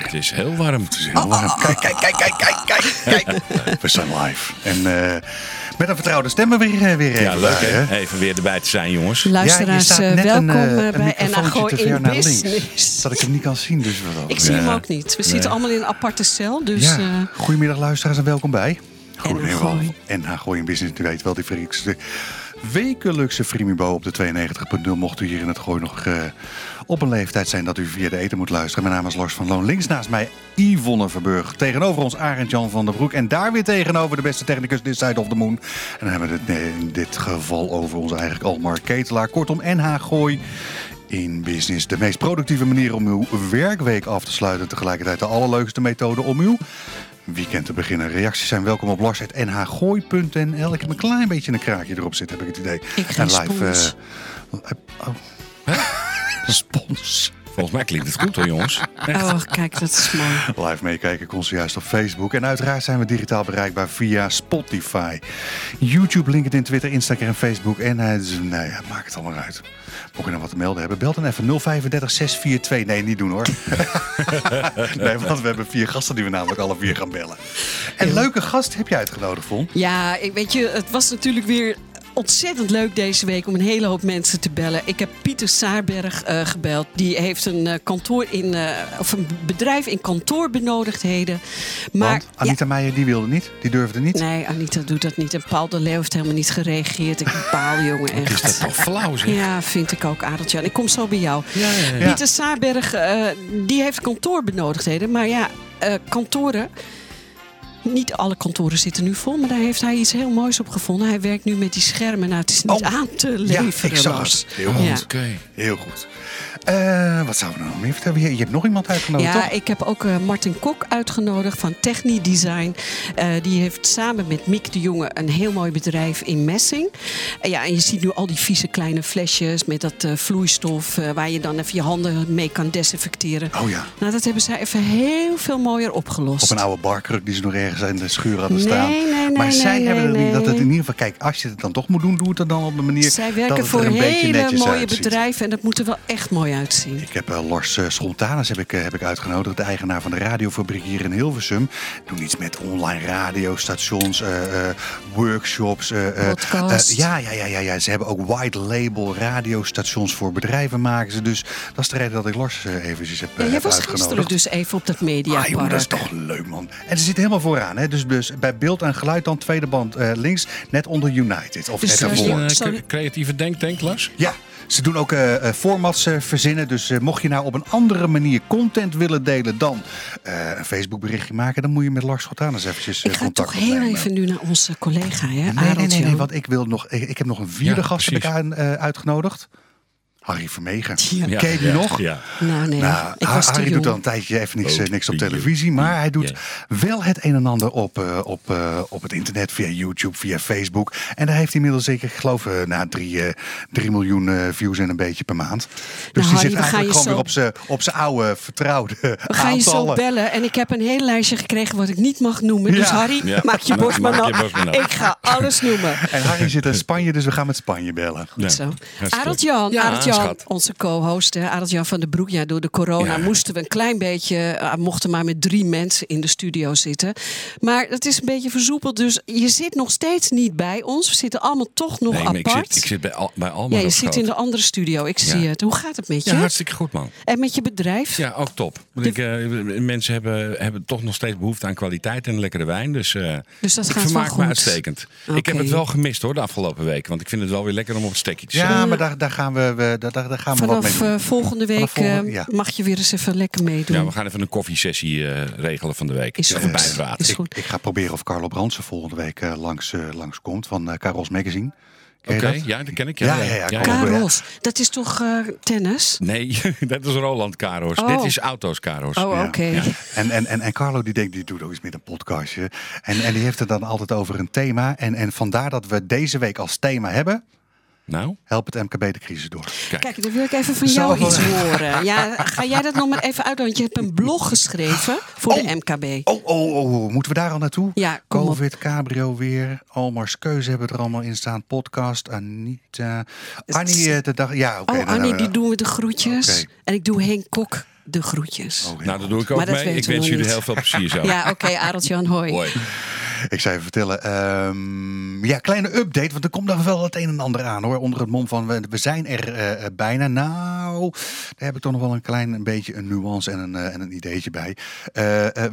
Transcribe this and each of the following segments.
Het is heel warm. Het is heel warm. Kijk, kijk, kijk, kijk, kijk, kijk, kijk. We zijn live. En eh, met een vertrouwde stem er weer, eh, weer even Ja, leuk bij, hè? Even weer erbij te zijn, jongens. Luisteraars, Ja, je staat eh, net welkom een, een bij ver in naar links, Business. Dat ik hem niet kan zien, dus wat Ik zie hem ook niet. We Nee. zitten allemaal in een aparte cel, dus... ja. eh, Goedemiddag luisteraars en welkom bij. NH Gooi in Business. U weet wel, die verriekste wekelijkse Frimibo op de 92.0. Mocht u hier in het Gooi nog eh, op een leeftijd zijn dat u via de eten moet luisteren. Mijn naam is Lars van Loon. Links naast mij Yvonne Verburg. Tegenover ons Arend Jan van der Broek. En daar weer tegenover de beste technicus This Side of the Moon. En dan hebben we het in dit geval over onze eigen Almar Ketelaar. Kortom, NH Gooi in business. De meest productieve manier om uw werkweek af te sluiten. Tegelijkertijd de allerleukste methode om uw weekend te beginnen. Reacties zijn welkom op lars.nhgooi.nl. Ik heb een klein beetje een kraakje erop zitten, heb ik het idee. Ik geen spons. eh, oh. Spons. Volgens mij klinkt het goed hoor, jongens. Oh, kijk, dat is mooi. Live meekijken kon ze juist op Facebook. En uiteraard zijn we digitaal bereikbaar via Spotify. YouTube, LinkedIn, Twitter, Instagram, Facebook. En eh, dus, nou ja, maak het allemaal uit. Mocht je nou wat te melden hebben, bel dan even 035 642. Nee, niet doen hoor. nee, want we hebben vier gasten die we namelijk alle vier gaan bellen. En leuke gast heb je uitgenodigd, Von. Ja, ik, weet je, het was natuurlijk weer ontzettend leuk deze week om een hele hoop mensen te bellen. Ik heb Pieter Saarberg eh, gebeld. Die heeft een eh, kantoor in, eh, of een bedrijf in kantoorbenodigdheden. Maar Want Anita Meijer, die wilde niet. Die durfde niet. ja, nee, Anita doet dat niet. En Paul de Leeuw heeft helemaal niet gereageerd. Ik baal, jongen, Is echt. dat toch flauw zeg? Ja, vind ik ook, Adeltje. Ik kom zo bij jou. Ja, ja, ja. Pieter Saarberg, eh, die heeft kantoorbenodigdheden. Maar ja, eh, kantoren... Niet alle kantoren zitten nu vol, maar daar heeft hij iets heel moois op gevonden. Hij werkt nu met die schermen. Nou, het is niet Oh, aan te Ja, leveren. ik zag het. Heel goed. Ja. Oké. Heel goed. Eh, wat zouden we nou meer vertellen? Je, je hebt nog iemand uitgenodigd, Ja, toch? ik heb ook eh, Martin Kok uitgenodigd van Techni Design. Eh, die heeft samen met Mick de Jonge een heel mooi bedrijf in Messing. Ja, en je ziet nu al die vieze kleine flesjes met dat vloeistof... waar je dan even je handen mee kan desinfecteren. Oh ja. Nou, dat hebben zij even heel veel mooier opgelost. Op een oude barkruk die ze nog ergens in de schuur hadden Nee, staan. nee, nee, maar zij nee, hebben nee, dat het in ieder geval... Kijk, als je het dan toch moet doen, doe het dan op een manier Zij dat werken het voor een beetje hele mooie uitziet. bedrijven en dat moet er wel echt mooi uitzien. Ik heb eh, Lars Schontanus heb ik, eh, heb ik uitgenodigd, de eigenaar van de radiofabriek hier in Hilversum. Doen iets met online radiostations, eh, eh, workshops. eh, eh, Podcast. eh, ja, ja, ja, ja, ja, ze hebben ook white label radiostations voor bedrijven maken ze. Dus dat is de reden dat ik Lars eventjes heb, Ja, jij heb was uitgenodigd. gisteren dus even op dat Ah, mediapark. jongen, dat is toch leuk, man. En ze zitten helemaal vooraan. Hè? Dus, dus bij beeld en geluid dan tweede band eh, links, net onder United. Of Dus, net daarvoor. een creatieve denktank, Lars? Ja, ze doen ook eh, eh, formats eh, verzinnen. Dus eh, mocht je nou op een andere manier content willen delen dan eh, een Facebook berichtje maken, dan moet je met Lars Schotanus eventjes Ik ga contact toch heel opnemen. even nu naar onze collega, hè, Nee, nee, nee, want ik wil nog. Ik, ik heb nog een vierde Ja, gast heb ik precies. aan, eh, uitgenodigd. Harry Vermegen. Ja. Ken je die ja, nog? Ja. Nou, nee, Nou, ik Ha- was te Harry doet al een tijdje even niks, Oh, eh, niks op te televisie. Maar hij doet wel het een en ander op, eh, op, eh, op het internet, via YouTube, via Facebook. En daar heeft hij inmiddels zeker, ik geloof, eh, na drie, eh, drie miljoen eh, views en een beetje per maand. Dus die Harry, zit we gaan eigenlijk je gewoon zo- weer op zijn op zijn oude, vertrouwde We gaan je zo bellen en ik heb een hele lijstje gekregen wat ik niet mag noemen. Dus. Harry, Ja. maak je borst maar nat. Ik ga alles noemen. En Harry zit in Spanje, dus we gaan met Spanje bellen. Ja. Zo. Arend goed. Jan, Ja, Arend Jan, schat. onze co-host, hè, Arend Jan van den Broek. Ja, door de corona Ja. moesten we een klein beetje, eh, mochten maar met drie mensen in de studio zitten. Maar het is een beetje versoepeld, dus je zit nog steeds niet bij ons. We zitten allemaal toch nog Nee, maar ik apart. zit, ik zit bij, al, bij Alma ja, je zit in de andere studio. Ik zie het. Hoe gaat het met je? Ja, hartstikke goed, man. En met je bedrijf? Ja, ook top. Want ik, eh, mensen hebben, hebben toch nog steeds behoefte aan kwaliteit en lekkere wijn. Dus, eh Dus dat gaat me goed. uitstekend. Ik heb het wel gemist hoor, de afgelopen week. Want ik vind het wel weer lekker om op het stekje te zitten. Ja, maar daar, daar gaan we, we- daar, daar daar gaan we wat mee Vanaf doen. eh, volgende week Vanaf volgende- eh, ja. mag je weer eens even lekker meedoen. Ja, we gaan even een koffiesessie eh, regelen van de week. Is goed. Is Ik, goed. ik ga proberen of Carlo Brandsen volgende week eh, langs, langs komt van eh Carols Magazine. Oké, ja, dat ken ik. Ja, ja, ja. Karos, dat is toch eh, tennis? Nee, dat is Roland Karos. Oh. Dit is Auto's Karos. Oh, Ja. oké. Ja. En, en, en, en Carlo die denkt, die doet ook eens met een podcastje. En, en die heeft het dan altijd over een thema. En, en vandaar dat we deze week als thema hebben... Nou, Help het MKB de crisis door. Kijk, dan wil ik even van jou iets horen. Ja, ga jij dat nog maar even uit? Want je hebt een blog geschreven voor de MKB. Oh, oh, oh, moeten we daar al naartoe? Ja, kom op. Covid, cabrio weer. Almars Keuze hebben we er allemaal in staan. Podcast, Anita. Annie, eh, de dag. Ja, oké. Oh, dan, Annie, eh, die doen we de groetjes. En ik doe Henk Kok de groetjes. oh, nou, dat doe ik ook Maar mee. Ik we wens jullie heel veel plezier zo. Ja, oké, Adeltje hoi. Hoi. Ik zou even vertellen. ehm, ja, kleine update. Want er komt nog wel het een en ander aan hoor. Onder het mom van we, we zijn er eh, eh, bijna. Nou, daar heb ik toch nog wel een klein een beetje een nuance en een, eh, en een ideetje bij.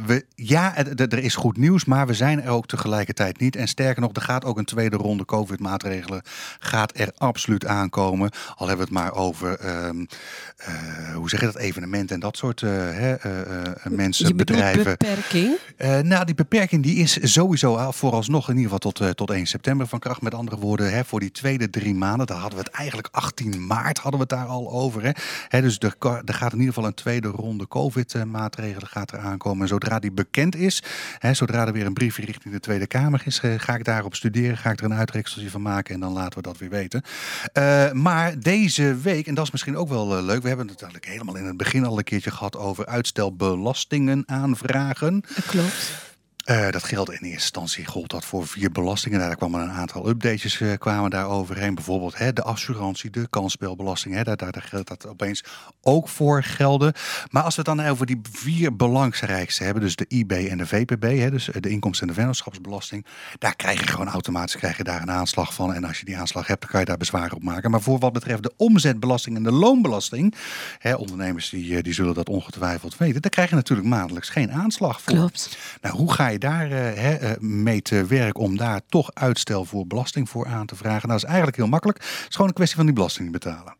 We, ja, er is goed nieuws, maar we zijn er ook tegelijkertijd niet. En sterker nog, er gaat ook een tweede ronde COVID-maatregelen. Gaat er absoluut aankomen. Al hebben we het maar over, eh, hoe zeg je dat, evenementen en dat soort hè, mensen, bedrijven. beperking? Nou, die beperking die is sowieso al vooralsnog in ieder geval tot, eh, tot 1 september van kracht. Met andere woorden, hè, voor die tweede drie maanden, daar hadden we het eigenlijk 18 maart hadden we het daar al over. Hè. Hè, dus er, er gaat in ieder geval een tweede ronde COVID-maatregelen gaat aankomen. En zodra die bekend is, hè, zodra er weer een briefje richting de Tweede Kamer is, eh, ga ik daarop studeren, ga ik er een uitrekseltje van maken en dan laten we dat weer weten. Eh, maar deze week, en dat is misschien ook wel leuk, we hebben het eigenlijk helemaal in het begin al een keertje gehad over uitstel belastingen aanvragen. Dat klopt. Eh, dat geldt in eerste instantie gold dat voor vier belastingen. Daar kwamen een aantal updates eh, kwamen daar overheen. Bijvoorbeeld hè, de assurantie, de kansspelbelasting. Hè, daar, daar, geldt dat opeens ook voor gelden. Maar als we het dan over die vier belangrijkste hebben, dus de IB en de VPB, hè, dus de inkomsten- en de vennootschapsbelasting, daar krijg je gewoon automatisch krijg je daar een aanslag van. En als je die aanslag hebt, dan kan je daar bezwaar op maken. Maar voor wat betreft de omzetbelasting en de loonbelasting, hè, ondernemers die, eh, die zullen dat ongetwijfeld weten, daar krijg je natuurlijk maandelijks geen aanslag voor. Klopt. Nou, hoe ga je daar eh, eh, mee te werk om daar toch uitstel voor belasting voor aan te vragen? Nou, dat is eigenlijk heel makkelijk. Het is gewoon een kwestie van die belasting betalen.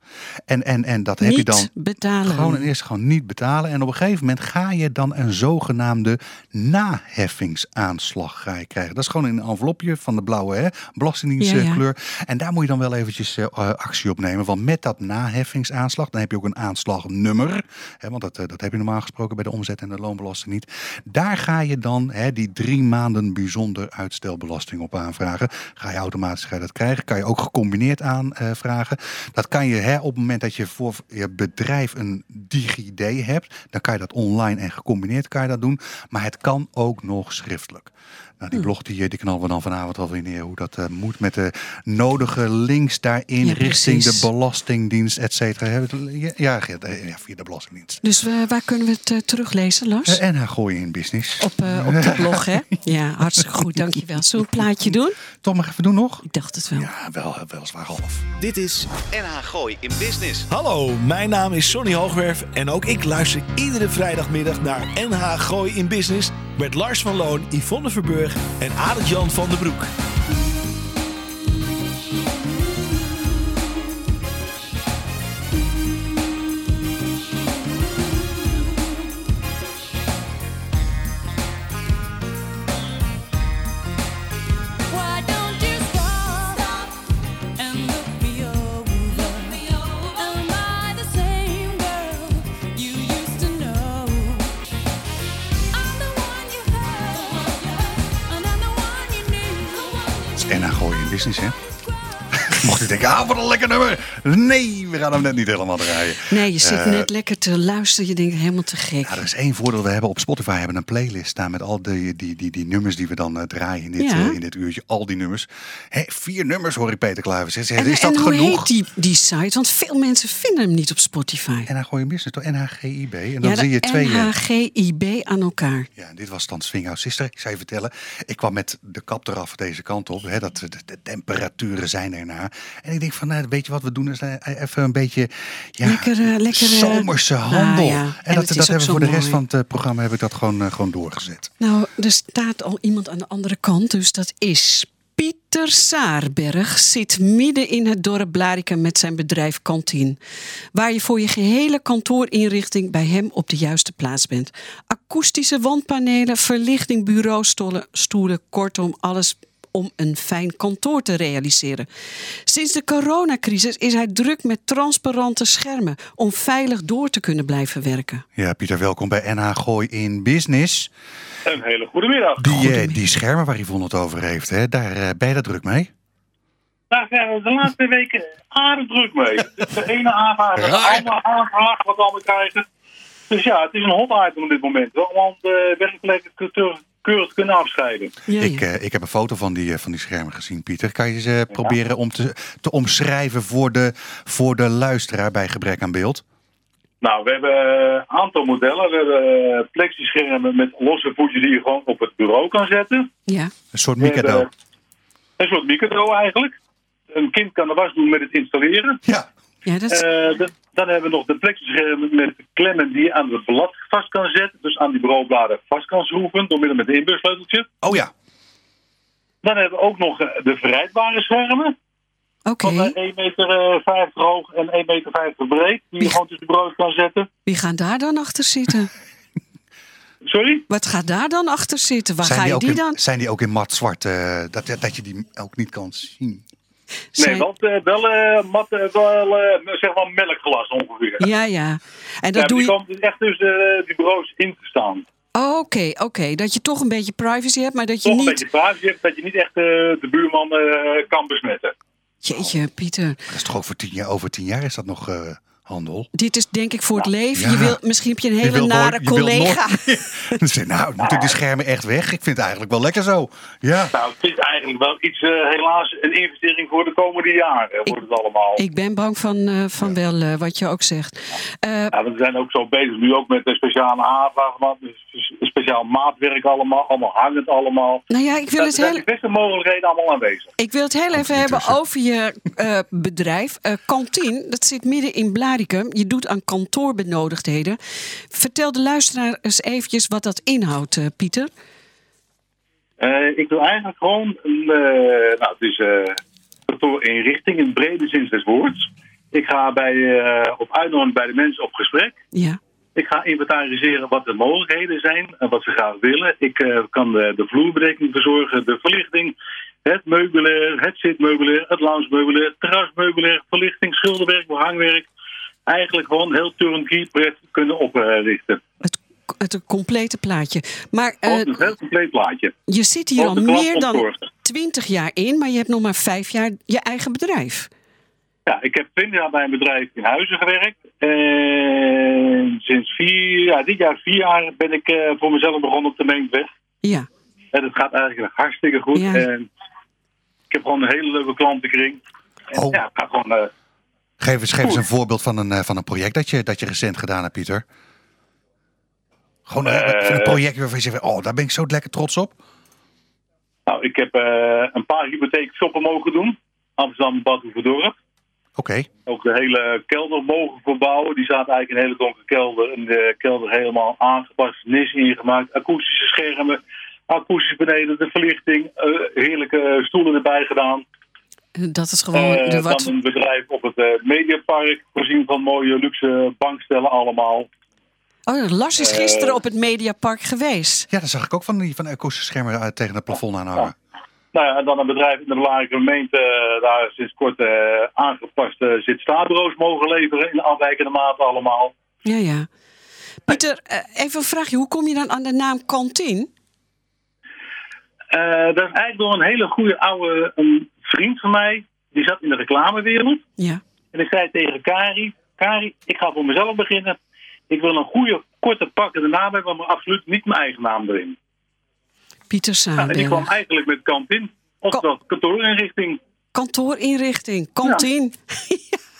En, en, en dat heb je dan betalen. gewoon en eerst gewoon niet betalen. En op een gegeven moment ga je dan een zogenaamde naheffingsaanslag ga je krijgen. Dat is gewoon in een envelopje van de blauwe hè, Ja, belastingdienstkleur. En daar moet je dan wel eventjes eh, actie op nemen. Want met dat naheffingsaanslag, dan heb je ook een aanslagnummer. Hè, want dat, dat heb je normaal gesproken bij de omzet en de loonbelasting niet. Daar ga je dan hè, die drie maanden bijzonder uitstelbelasting op aanvragen. Ga je automatisch dat krijgen. Kan je ook gecombineerd aanvragen. Dat kan je hè, op het moment dat je voor je bedrijf een DigiD hebt. Dan kan je dat online en gecombineerd kan je dat doen. Maar het kan ook nog schriftelijk. Nou, die blog die, die knallen we dan vanavond wel weer neer. Hoe dat eh, moet met de nodige links daarin Ja, richting de Belastingdienst, et cetera. Ja, ja, via de Belastingdienst. Dus eh, waar kunnen we het eh, teruglezen, Lars? Eh, en haar gooien in business. Op, eh, op de blog, hè? Ja, hartstikke goed, dankjewel. Zullen we een plaatje doen? Toch maar even doen nog? Ik dacht het wel. Ja, wel, weliswaar half. Dit is NH Gooi in Business. Hallo, mijn naam is Sonny Hoogwerf en ook ik luister iedere vrijdagmiddag naar NH Gooi in Business met Lars van Loon, Yvonne Verburg en Adelt-Jan van den Broek. En denken, ah, wat een lekker nummer. Nee, we gaan hem net niet helemaal draaien. Nee, je zit Eh, net lekker te luisteren. Je denkt helemaal te gek. Ja, er is één voordeel. We hebben op Spotify hebben een playlist staan met al die, die, die, die nummers die we dan eh, draaien in dit, Ja. eh, in dit uurtje. Al die nummers. Hé, vier nummers hoor ik Peter Kluivers. zeggen. En, Is dat en hoe genoeg? heet die, die site? Want veel mensen vinden hem niet op Spotify. En dan gooi je business toch? NHGIB. En dan ja, zie je twee... NHGIB aan elkaar. Ja, dit was dan Swing Out Sister. Ik zou je vertellen, ik kwam met de kap eraf deze kant op. Hè, dat, de, de temperaturen zijn ernaar. En ik denk van, nou, weet je wat we doen? Is eh, even een beetje ja, Lekker, eh, lekker, eh, zomerse ah, handel. ja. En, En dat, dat hebben we voor de rest mooi. van het eh, programma heb ik dat gewoon, eh, gewoon doorgezet. Nou, er staat al iemand aan de andere kant, dus dat is Pieter Saarberg. Zit midden in het dorp Blarikum met zijn bedrijf Kantien. Waar je voor je gehele kantoorinrichting bij hem op de juiste plaats bent. Akoestische wandpanelen, verlichting, bureaustoelen, stoelen, kortom alles om een fijn kantoor te realiseren. Sinds de coronacrisis is hij druk met transparante schermen om veilig door te kunnen blijven werken. Ja, Pieter, welkom bij NH Gooi in Business. Een hele goede middag. Die, eh, die schermen waar Yvonne het over heeft, hè, daar eh, ben je daar druk mee? Daar zijn we de laatste weken aardig druk mee. De ene aanvraag, de andere aanvraag wat we allemaal krijgen. Dus ja, het is een hot item op dit moment. Werkplekken keurig keurig kunnen afscheiden. Ja, Ik, eh, ik heb een foto van die, eh, van die schermen gezien, Pieter. Kan je ze proberen om te, te omschrijven voor de, voor de luisteraar bij gebrek aan beeld? Nou, we hebben een aantal modellen. We hebben eh, plexischermen met losse voetjes die je gewoon op het bureau kan zetten. ja. Een soort hebben Een soort micro eigenlijk. Een kind kan de was doen met het installeren. Ja, ja dat is- Eh, de- dan hebben we nog de plexischermen met klemmen die je aan het blad vast kan zetten. Dus aan die bureaubladen vast kan schroeven door middel met een inbussleuteltje. oh ja. Dan hebben we ook nog eh, de verrijdbare schermen. Oké, Van eh, 1,50 meter hoog en 1,50 meter breed. Die je gewoon tussen de bureaus kan zetten. wie gaat daar dan achter zitten? Sorry? Wat gaat daar dan achter zitten? Waar ga Zijn die, je ook die in, dan? zijn die ook in mat zwart, eh, dat, dat je die ook niet kan zien? Nee, want eh, wel, eh, mat, eh, wel eh, zeg maar melkglas ongeveer. Ja, ja. En dat Ja, doe die je. komt dus echt tussen die bureaus in te staan. Oh, Oké, oké. Dat je toch een beetje privacy hebt, maar dat je Toch een niet. beetje privacy hebt, dat je niet echt eh, de buurman eh, kan besmetten. Jeetje, Pieter. Dat is toch voor tien jaar, over tien jaar is dat nog eh, handel? Dit is denk ik voor het leven. Ja. Je wil, misschien heb je een Je hele nare nooit- collega. Je, nou, moeten die schermen echt weg? Ik vind het eigenlijk wel lekker zo. Ja. Nou, het is eigenlijk wel iets, eh, helaas, een investering voor de komende jaren wordt het allemaal. Ik ben bang van, eh, van wel eh, wat je ook zegt. Eh, Ja, we zijn ook zo bezig nu ook met de speciale aanvraag, maar dus speciaal maatwerk allemaal, allemaal hangend allemaal. nou ja, ik wil het heel, de beste mogelijkheden allemaal aanwezig. ik wil het heel even hebben over je eh, bedrijf. Eh Kantien, dat zit midden in Blaricum. Je doet aan kantoorbenodigdheden. Vertel de luisteraar eens eventjes wat dat inhoudt, eh, Pieter. Eh, ik wil eigenlijk gewoon, een, eh, nou het is eh kantoorinrichting in brede zin des woords. Ik ga bij, eh, op uitnodiging bij de mensen op gesprek. Ja. Ik ga inventariseren wat de mogelijkheden zijn en wat ze graag willen. Ik eh, kan de, de vloerbedekking verzorgen, de verlichting, het meubilair, het zitmeubilair, het loungemeubilair, het terrasmeubilair, verlichting, schilderwerk, behangwerk. Eigenlijk gewoon heel turnkey pret kunnen oprichten. Het, het complete plaatje. Maar eh, Gewoon een heel compleet plaatje. je zit hier al meer dan ontzorgen. 20 jaar in, maar je hebt nog maar vijf jaar je eigen bedrijf. Ja, ik heb 20 jaar bij een bedrijf in Huizen gewerkt. En sinds vier, ja, dit jaar vier jaar ben ik eh, voor mezelf begonnen op de Meentweg. Ja. En het gaat eigenlijk hartstikke goed. Ja. En ik heb gewoon een hele leuke klantenkring. En Oh. Ja, het gaat gewoon... eh, Geef eens, geef eens een voorbeeld van een, eh, van een project dat je, dat je recent gedaan hebt, Pieter. Gewoon een, Eh. project waarvan je zegt, oh, daar ben ik zo lekker trots op. nou, ik heb eh, een paar hypotheekshoppen mogen doen. Amsterdam, Bad Ook de hele kelder mogen verbouwen. Die staat eigenlijk in een hele donkere kelder. En de kelder helemaal aangepast, nis ingemaakt. Akoestische schermen, akoestische beneden, de verlichting. eh, heerlijke stoelen erbij gedaan. Dat is gewoon Eh, de wat. Dan een bedrijf op het eh, Mediapark. Voorzien van mooie luxe bankstellen allemaal. Oh, Lars is eh, gisteren op het Mediapark geweest. ja, dat zag ik ook van die van akoestische schermen eh, tegen het plafond aanhangen. Nou ja, en dan een bedrijf in de belangrijke gemeente. eh, daar sinds kort eh, aangepaste zit-staatbureaus mogen leveren. In afwijkende mate allemaal. Ja, ja. Pieter, eh, even een vraagje. Hoe kom je dan aan de naam Kantien? Eh, dat is eigenlijk door een hele goede oude een vriend van mij. Die zat in de reclamewereld. Ja. En ik zei tegen Kari, Kari, ik ga voor mezelf beginnen. Ik wil een goede, korte, pakkende naam hebben, maar absoluut niet mijn eigen naam erin. Pieter Nou, en ik kwam eigenlijk met kantin, oftewel kantoorinrichting. Kantoorinrichting. Kantien.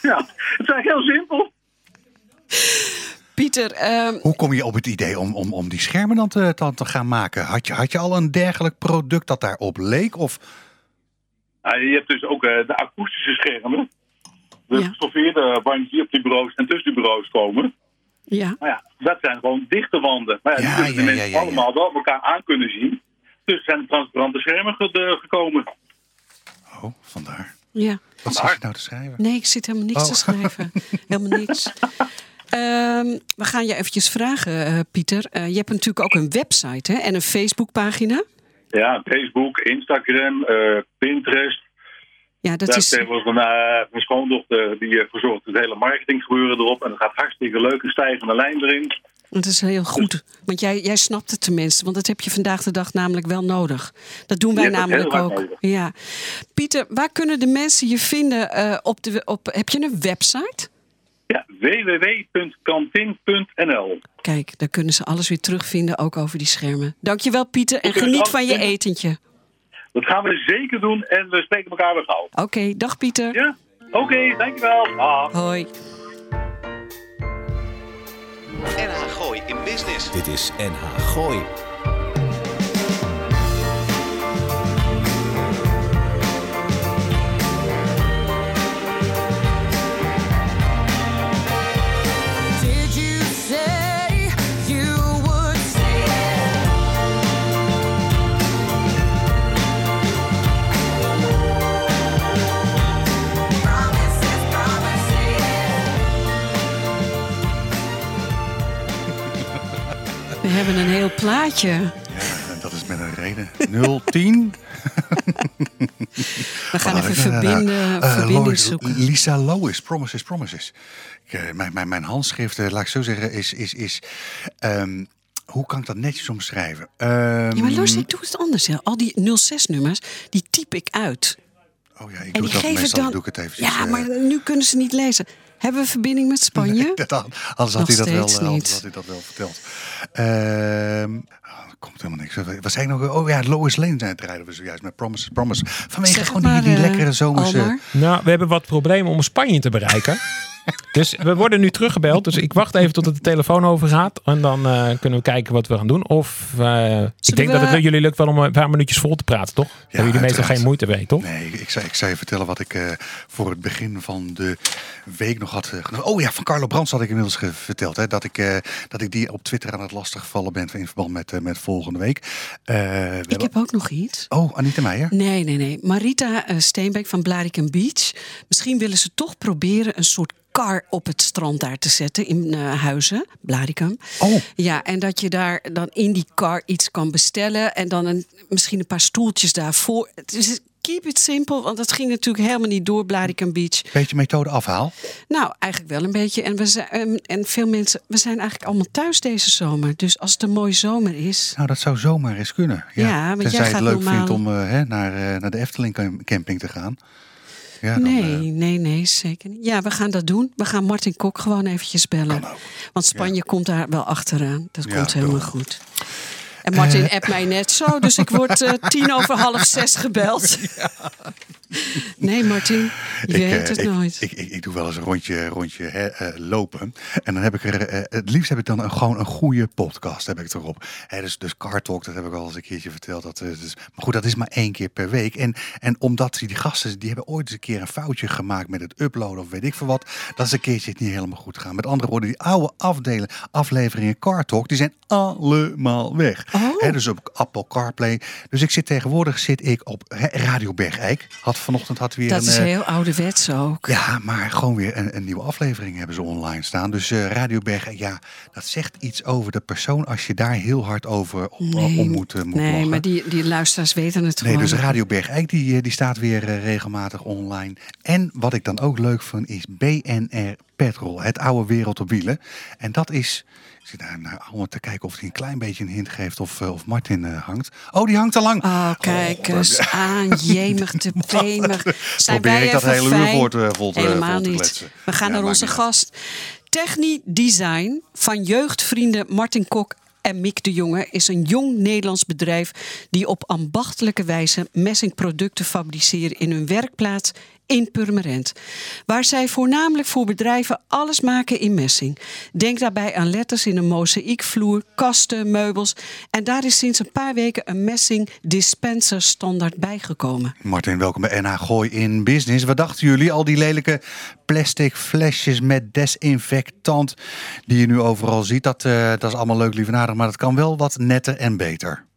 Ja, het is eigenlijk heel simpel. Pieter, ehm, Hoe kom je op het idee om, om, om die schermen dan te, dan te gaan maken? Had je, had je al een dergelijk product dat daarop leek? Of, Ja, je hebt dus ook eh, de akoestische schermen. De Ja. gestoffeerde bandjes die op die bureaus en tussen die bureaus komen. ja. Maar ja, dat zijn gewoon dichte wanden. Maar ja, Ja, die kunnen de ja, mensen ja, ja, ja. allemaal wel elkaar aan kunnen zien. Dus er zijn transparante schermen ge- de- gekomen. oh, vandaar. ja. Wat zit je nou te schrijven? Nee, ik zit helemaal niks Oh. te schrijven. helemaal niks. Ehm, we gaan je eventjes vragen, eh, Pieter. Eh, je hebt natuurlijk ook een website hè? en een Facebookpagina. Ja, Facebook, Instagram, eh, Pinterest. Ja, dat Daar is... heeft tegenwoordig mijn, eh, mijn schoondochter die verzorgt het hele marketinggebeuren erop. En het gaat hartstikke leuk, een stijgende lijn erin. Dat is heel goed. Want jij, jij snapt het tenminste. Want dat heb je vandaag de dag namelijk wel nodig. Dat doen wij namelijk ook. nodig. Ja. Pieter, waar kunnen de mensen je vinden? eh, op de, op, heb je een website? Ja, www.kantin.nl. Kijk, daar kunnen ze alles weer terugvinden, ook over die schermen. Dankjewel Pieter en vind geniet van je altijd- etentje. Dat gaan we zeker doen en we spreken elkaar weer gauw. Oké, dag Pieter. Ja? Oké, dankjewel. Dag. Hoi. NH Gooi in Business. Dit is NH Gooi. Plaatje. Ja, dat is met een reden. 010. We gaan even verbinden, Eh, verbinding Lois- zoeken. Lisa Lois, Promises, Promises. Ik, eh, mijn, mijn, mijn handschrift, eh, laat ik zo zeggen, is... is, is ehm, hoe kan ik dat netjes omschrijven? Ehm, Ja, maar Loos, ik doe het anders. Hè. Al die 06-nummers, die typ ik uit. Oh ja, ik En doe die dat geven meestal, dan... doe ik het eventjes. ja, eh, maar nu kunnen ze niet lezen. Hebben we verbinding met Spanje? dat, had- anders had Nog hij dat wel, eh, anders had hij dat wel verteld. Ehm, oh, er komt helemaal niks. Wat zei ik nog? Oh ja, Lois Lane zijn het rijden we zojuist met Promises, Promise. Vanwege Zeg gewoon maar, die, die eh, lekkere zomerse... Almar. Nou, we hebben wat problemen om Spanje te bereiken. Dus we worden nu teruggebeld. Dus ik wacht even tot het de telefoon overgaat. En dan eh, kunnen we kijken wat we gaan doen. Of eh, ik denk dat het jullie lukt wel om een paar minuutjes vol te praten, toch? Hebben jullie meestal geen moeite mee, toch? Nee, ik zou, ik zou je vertellen wat ik eh, voor het begin van de week nog had eh, genomen. Oh ja, van Carlo Brands had ik inmiddels verteld. Hè, dat, ik, eh, dat ik die op Twitter aan het lastigvallen ben in verband met, eh, met volgende week. Eh, we Ik hebben- heb ook nog iets. Oh, Anita Meijer. Nee, nee, nee. Marita eh, Steenbeek van Blarikum Beach. Misschien willen ze toch proberen een soort kar op het strand daar te zetten in eh, Huizen, Blarikum. Oh. Ja, en dat je daar dan in die kar iets kan bestellen en dan een, misschien een paar stoeltjes daarvoor. Is keep it simple, want dat ging natuurlijk helemaal niet door Blarikum Beach. Beetje methode afhaal. Nou, eigenlijk wel een beetje. En, we zijn, en veel mensen, we zijn eigenlijk allemaal thuis deze zomer. Dus als het een mooie zomer is, Nou, dat zou zomaar eens kunnen. Ja, Ja, want jij je het gaat leuk normaal- vindt om eh, hè, naar, eh, naar de Efteling cam- camping te gaan. Ja, dan, nee, eh, nee, nee, zeker niet. Ja, we gaan dat doen. We gaan Martin Kok gewoon eventjes bellen. Want Spanje komt daar wel achteraan. Dat Ja, komt helemaal goed. En Martin appt mij net zo, dus ik word eh, tien over half zes gebeld. Nee, Martin, je Ik, weet eh, het ik, nooit. Ik, ik, ik doe wel eens een rondje, rondje eh, lopen. En dan heb ik er, eh, het liefst heb ik dan een, gewoon een goede podcast heb ik erop. Dus, dus Car Talk, dat heb ik al eens een keertje verteld. Dat, dus, maar goed, dat is maar één keer per week. En, en omdat die, gasten, die hebben ooit eens een keer een foutje gemaakt met het uploaden of weet ik veel wat. Dat is een keertje niet helemaal goed gaan. Met andere woorden, die oude afdelen, afleveringen Car Talk, die zijn allemaal weg. Oh. Dus op Apple CarPlay. Dus ik zit tegenwoordig zit ik op Radio Bergijk. Had vanochtend had weer Dat een, is eh, heel ouderwets ook. ja, maar gewoon weer een, een nieuwe aflevering hebben ze online staan. Dus eh Radio Bergen, ja, dat zegt iets over de persoon als je daar heel hard over op, om moet, eh, moet nee maar die, die luisteraars weten het Nee, gewoon. dus Radio Bergijk die, eh, die staat weer eh, regelmatig online. En wat ik dan ook leuk vind is BNR Petrol, het oude wereld op wielen. En dat is, zit daar naar allemaal te kijken of hij een klein beetje een hint geeft of, eh, of Martin eh, hangt. Oh, die hangt te lang. Oh, kijk eens aan, jemig te pemig. Zijn Probeer wij ik dat hele uur voor te- vol te- Helemaal vol te niet. kletsen. We gaan Ja, naar onze gast. Techni Design van jeugdvrienden Martin Kok en Mick de Jonge is een jong Nederlands bedrijf die op ambachtelijke wijze messingproducten fabriceren in hun werkplaats in Purmerend. Waar zij voornamelijk voor bedrijven alles maken in messing. Denk daarbij aan letters in een mozaïekvloer, kasten, meubels. En daar is sinds een paar weken een messing dispenser standaard bijgekomen. Martin, welkom bij NH Gooi in Business. Wat dachten jullie? Al die lelijke plastic flesjes met desinfectant die je nu overal ziet, dat, eh, dat is allemaal leuk, lief en maar dat kan wel wat netter en beter.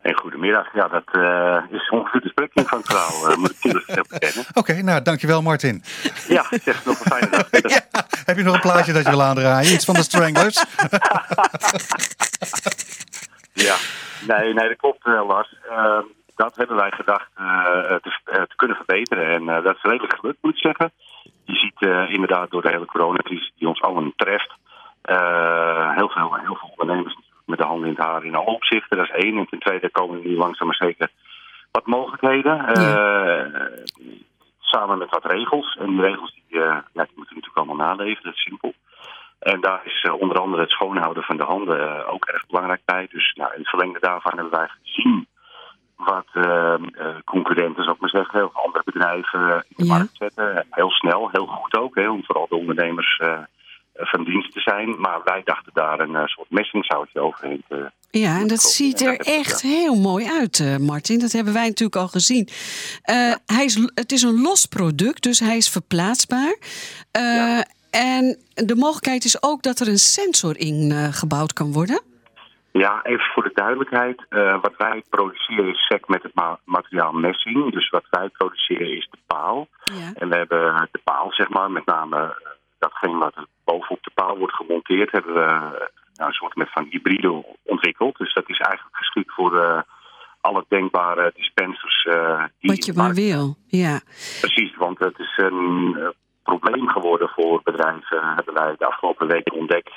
Hey, goedemiddag. Ja, dat eh, is ongeveer de spreking van trouw, uh, moet ik eerlijk bekennen. Oké, nou dankjewel Martin. Ja, zeg nog een fijne dag. Heb je nog een plaatje dat je wil aandraaien? Iets van de Stranglers? Ja, nee, nee, dat klopt, eh, Lars. Ehm, gedacht eh, te, eh, te kunnen verbeteren. En eh, dat is redelijk gelukt, moet ik zeggen. Je ziet eh, inderdaad door de hele coronacrisis die ons allen treft, eh, heel, veel, heel veel ondernemers met de handen in het haar in alle opzichten. Dat is één. En ten tweede komen nu langzaam maar zeker wat mogelijkheden. Eh, samen met wat regels. En die regels die, eh, ja, die moeten we natuurlijk allemaal naleven, dat is simpel. En daar is eh, onder andere het schoonhouden van de handen ook erg belangrijk bij. Dus nou, in het verlengde daarvan hebben wij gezien wat eh, eh, concurrenten, zou ik maar zeggen, heel andere bedrijven in de Ja. markt zetten. Heel snel, heel goed ook, hè, om vooral de ondernemers van dienst te zijn. Maar wij dachten daar een eh, soort messingzoutje overheen te Ja, en dat ziet er echt heel mooi uit, eh, Martin. Dat hebben wij natuurlijk al gezien. Eh, hij is, het is een los product, dus hij is verplaatsbaar. Eh, Ja. En de mogelijkheid is ook dat er een sensor in eh, gebouwd kan worden. Ja, even voor de duidelijkheid. Eh, wat wij produceren is sec met het ma- materiaal messing. Dus wat wij produceren is de paal. Ja. En we hebben de paal, zeg maar, met name eh, datgene wat bovenop de paal wordt gemonteerd, hebben we eh, nou, een soort met van hybride ontwikkeld. Dus dat is eigenlijk geschikt voor eh, alle denkbare dispensers. die Wat je maar wil. Ja. Precies, want het is een probleem geworden voor bedrijven, hebben wij de afgelopen weken ontdekt,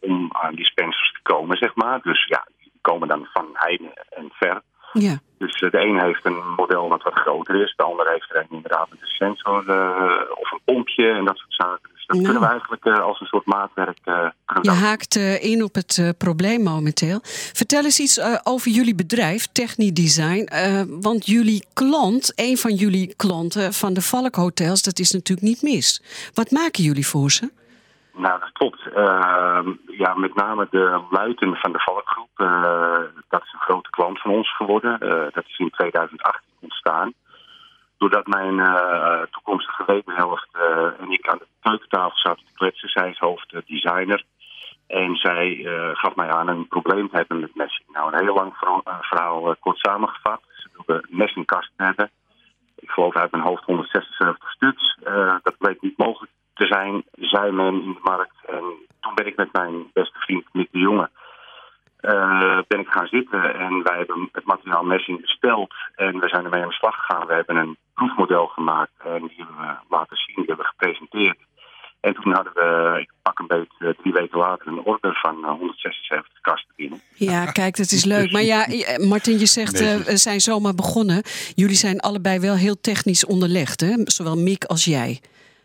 om aan dispensers te komen, zeg maar. Dus ja, die komen dan van heine en ver. Ja. Dus de een heeft een model wat wat groter is, de ander heeft er een inderdaad met een sensor eh, of een pompje en dat soort zaken. Dus dat Nou. kunnen we eigenlijk eh, als een soort maatwerk we Je dat haakt in op het probleem momenteel. Vertel eens iets over jullie bedrijf, Techni Design. Want jullie klant, een van jullie klanten van de Valk Hotels, dat is natuurlijk niet mis. Wat maken jullie voor ze? Nou, dat klopt. Ehm, ja, met name de luiten van de Valkgroep. eh, dat is een grote klant van ons geworden. Eh, dat is in 2018 ontstaan. Doordat mijn eh, toekomstige wederhelft en ik aan de keukentafel zaten te kletsen. Zij is hoofddesigner. En zij gaf mij aan een probleem te hebben met messing. Nou, een heel lang verhaal, kort samengevat. Ze wilde messingkasten hebben. Ik geloof uit mijn hoofd 176 stuks. Dat bleek niet mogelijk te zijn, zei men in de markt. En toen ben ik met mijn beste vriend Mick de Jonge eh, ben ik gaan zitten en wij hebben het materiaal messing besteld en we zijn ermee aan de slag gegaan. We hebben een proefmodel gemaakt en die hebben we laten zien, die hebben we gepresenteerd. En toen hadden we, ik pak een beetje eh, drie weken later, een order van eh, 176 kasten binnen. Ja, kijk, dat is leuk. Maar ja, eh, Martin, je zegt eh, we zijn zomaar begonnen. Jullie zijn allebei wel heel technisch onderlegd, hè? Zowel Mick als jij.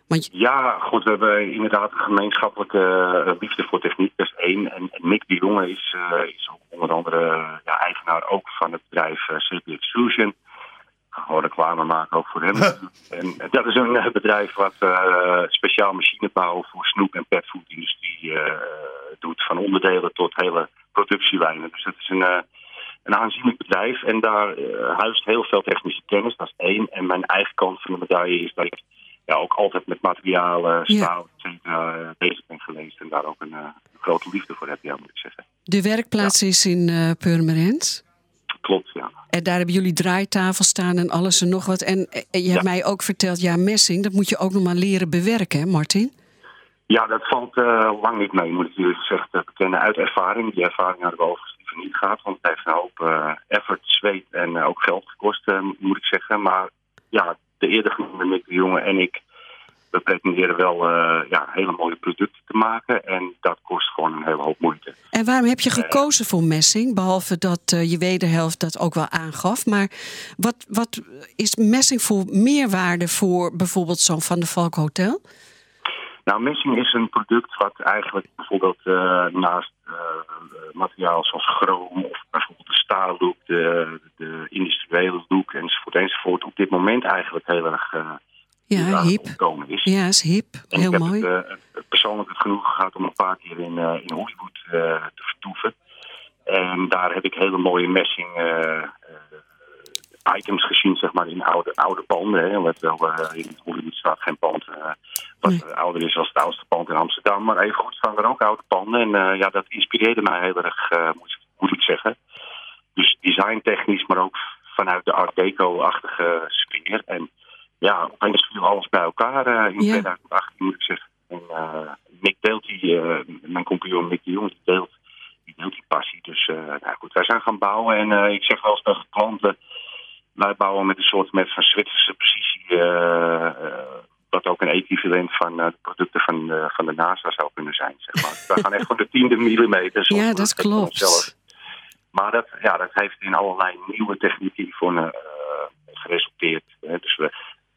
Want Ja, goed, we hebben inderdaad een gemeenschappelijke eh, liefde voor techniek, dat is één. En, Mick de Jonge is, eh, is ook onder andere eh, ja, eigenaar ook van het bedrijf CP Extrusion. Gewoon reclame maken ook voor hem. en dat is een bedrijf wat eh, speciaal machinebouw voor snoep- en petfoodindustrie doet. Van onderdelen tot hele productiewijnen. Dus dat is een, een aanzienlijk bedrijf. En daar huist heel veel technische kennis, dat is één. En mijn eigen kant van de medaille is dat ik ja, ook altijd met materialen, Ja. staal, et cetera, eh, bezig ben geweest. En daar ook een, eh, grote liefde voor heb, ja, moet ik zeggen. de werkplaats is in eh Purmerend. Klopt, ja. En daar hebben jullie draaitafel staan en alles en nog wat. En je hebt Ja. mij ook verteld, ja, messing, dat moet je ook nog maar leren bewerken, hè, Martin? Ja, dat valt lang niet mee, moet ik eerlijk gezegd bekennen. Uit ervaring. Die ervaring hadden we overigens niet gehad. Want het heeft een hoop effort, zweet en ook geld gekost, moet ik zeggen. Maar ja, de eerder genoemde Mick de Jonge en ik... we pretenderen wel eh, ja, hele mooie producten te maken. En dat kost gewoon een hele hoop moeite. En waarom heb je gekozen voor messing? Behalve dat eh, je wederhelft dat ook wel aangaf. Maar wat, wat is messing voor meerwaarde voor bijvoorbeeld zo'n Van der Valk Hotel? Nou, messing is een product wat eigenlijk bijvoorbeeld eh, naast eh, materiaal zoals chroom of bijvoorbeeld de de, industriële look enzovoort enzovoort op dit moment eigenlijk heel erg eh, Ja, hip. is. Ja, is hip. En Heel ik heb. Het, eh, persoonlijk het genoegen gehad om een paar keer in, eh, in Hollywood te vertoeven. En daar heb ik hele mooie messing items gezien, zeg maar, in oude, oude panden. Hè. Let wel, in Hollywood staat geen pand wat Nee. ouder is als het oudste pand in Amsterdam. Maar even goed staan er ook oude panden. En ja, dat inspireerde mij heel erg, moet, moet ik zeggen. Dus designtechnisch, maar ook vanuit de Art Deco-achtige sfeer. En ja, opeens viel alles bij elkaar eh, in Ja. 2018, moet ik zeggen. En eh Mick deelt die, eh, mijn compagnon Mick de Jong, die deelt, die deelt die passie. Dus eh, nou goed, wij zijn gaan bouwen. En eh, ik zeg wel eens tegen klanten, wij bouwen met een soort met van Zwitserse precisie, eh, eh, wat ook een equivalent van eh, de producten van, eh, van de NASA zou kunnen zijn. Zeg maar. Wij gaan echt van de tiende millimeter. Ja, dat klopt. Maar dat, ja, dat heeft in allerlei nieuwe technieken hiervoor eh, geresulteerd. hè. Dus we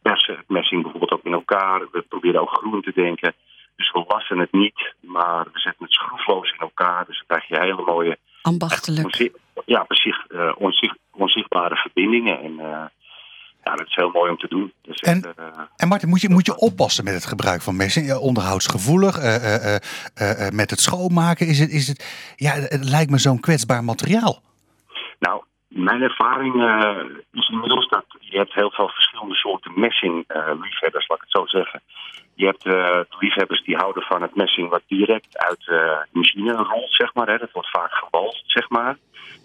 persen het messing bijvoorbeeld ook in elkaar. We proberen ook groen te denken. Dus we wassen het niet, maar we zetten het schroefloos in elkaar. Dus dan krijg je hele mooie Ambachtelijk. Ja, precies. eh, onzicht, onzichtbare verbindingen. En eh, ja, dat is heel mooi om te doen. Dus En- echt, eh, En Martin, moet je, moet je oppassen met het gebruik van messing? Eh, onderhoudsgevoelig, eh, eh, met het schoonmaken. Is het, is het, ja, het lijkt me zo'n kwetsbaar materiaal. nou, mijn ervaring is inmiddels dat je hebt heel veel verschillende soorten messing liefhebbers, laat ik het zo zeggen. Je hebt de liefhebbers die houden van het messing wat direct uit eh, de machine rolt, zeg maar. Hè. Dat wordt vaak gewalst, zeg maar.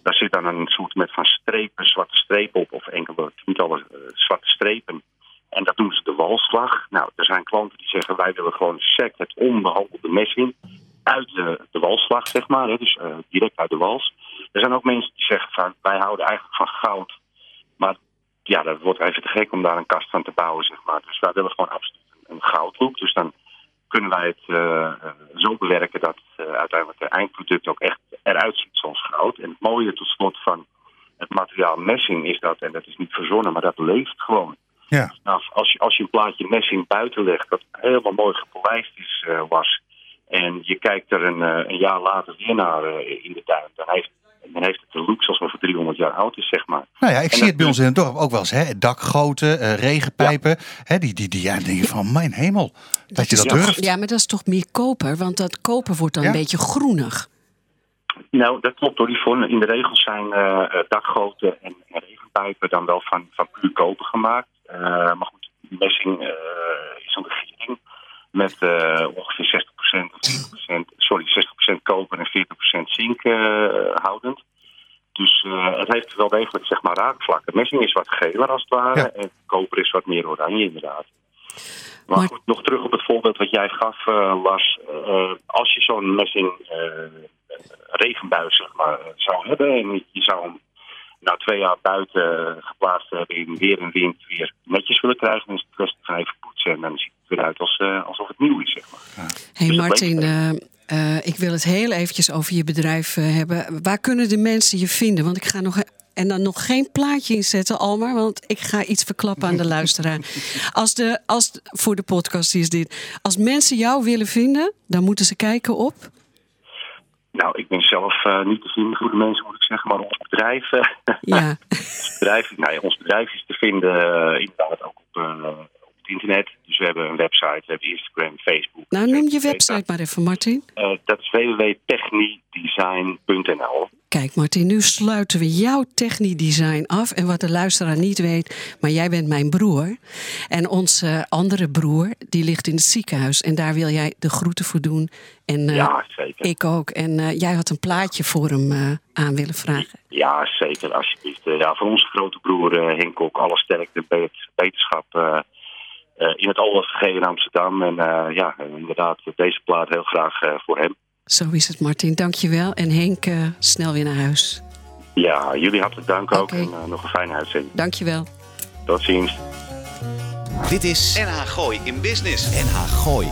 Daar zit dan een soort met van strepen, zwarte strepen op, of enkele tientallen eh, zwarte strepen. En dat noemen ze de walslag. Nou, er zijn klanten die zeggen wij willen gewoon sec het onbehandelde messing uit de, de walslag, zeg maar. Hè, dus direct uit de wals. Er zijn ook mensen die zeggen van wij houden eigenlijk van goud. Maar ja, dat wordt even te gek om daar een kast van te bouwen, zeg maar. Dus wij willen gewoon absoluut een. Dus dan kunnen wij het eh, eh, zo bewerken dat eh, uiteindelijk het eindproduct ook echt eruit ziet zoals goud. En het mooie tot slot van het materiaal messing is dat, en dat is niet verzonnen, maar dat leeft gewoon. Ja. Nou, als je, als je een plaatje messing buiten legt, dat helemaal mooi gepolijst is, was, en je kijkt er een, een jaar later weer naar in de tuin, dan heeft, dan heeft het de look alsof het 300 jaar oud is, zeg maar. Nou ja, ik En zie dat het bij ons in het dorp ook wel eens. Hè? Dakgoten, eh, regenpijpen. Hè? Die, die, die, ja, dan denk je van, mijn hemel. Dat, je dat durft. Ja, maar dat is toch meer koper? Want dat koper wordt dan Ja. een beetje groenig. Nou, dat klopt hoor. Yvonne. In de regels zijn eh, eh, dakgoten en, en regenpijpen dan wel van, van puur koper gemaakt. Eh, maar goed, messing eh, is een legering met eh, ongeveer 60% of 40%, sorry, 60% koper en 40% zink eh, houdend. Dus eh, het heeft wel degelijk zeg maar raakvlakken. Messing is wat geler als het ware Ja. en koper is wat meer oranje inderdaad. Maar, Maar- goed, nog terug op het voorbeeld wat jij gaf, eh, Lars. Eh, als je zo'n messing eh, regenbuis zeg maar, zou hebben en je zou hem na twee jaar buiten geplaatst hebben in weer en wind weer netjes willen krijgen, dan is het kwestie van even poetsen en dan ziet het eruit als, alsof het nieuw is. Zeg maar. hey Dus dat Martin, eh, ik wil het heel eventjes over je bedrijf eh, hebben. Waar kunnen de mensen je vinden? Want ik ga nog... En dan nog geen plaatje inzetten, Almar, want ik ga iets verklappen aan de luisteraar. Als de, als, voor de podcast is dit. Als mensen jou willen vinden, dan moeten ze kijken op. Nou, ik ben zelf eh, niet te vinden voor de mensen, moet ik zeggen, maar ons bedrijf, Ja, ons bedrijf, nou ja, ons bedrijf is te vinden eh, inderdaad ook op, op het internet. Dus we hebben een website, we hebben Instagram, Facebook. nou noem je website maar even, Martin. Eh, dat is www.technidesign.nl. Kijk, Martin, nu sluiten we jouw techniedesign af. En wat de luisteraar niet weet, maar jij bent mijn broer. En onze andere broer, die ligt in het ziekenhuis. En daar wil jij de groeten voor doen. En eh, Ja, zeker. ik ook. En eh, jij had een plaatje voor hem aan willen vragen. Ja, zeker, alsjeblieft. Ja, voor onze grote broer Henk ook alle sterkte bij het wetenschap in het OLFG in Amsterdam. En eh, ja, eh, inderdaad, deze plaat heel graag eh, voor hem. Zo is het, Martin. Dankjewel. En Henk, eh, snel weer naar huis. Ja, jullie hartelijk dank ook en eh, nog een fijne uitzending. Dankjewel. Tot ziens. Dit is NH Gooi in Business. NH Gooi.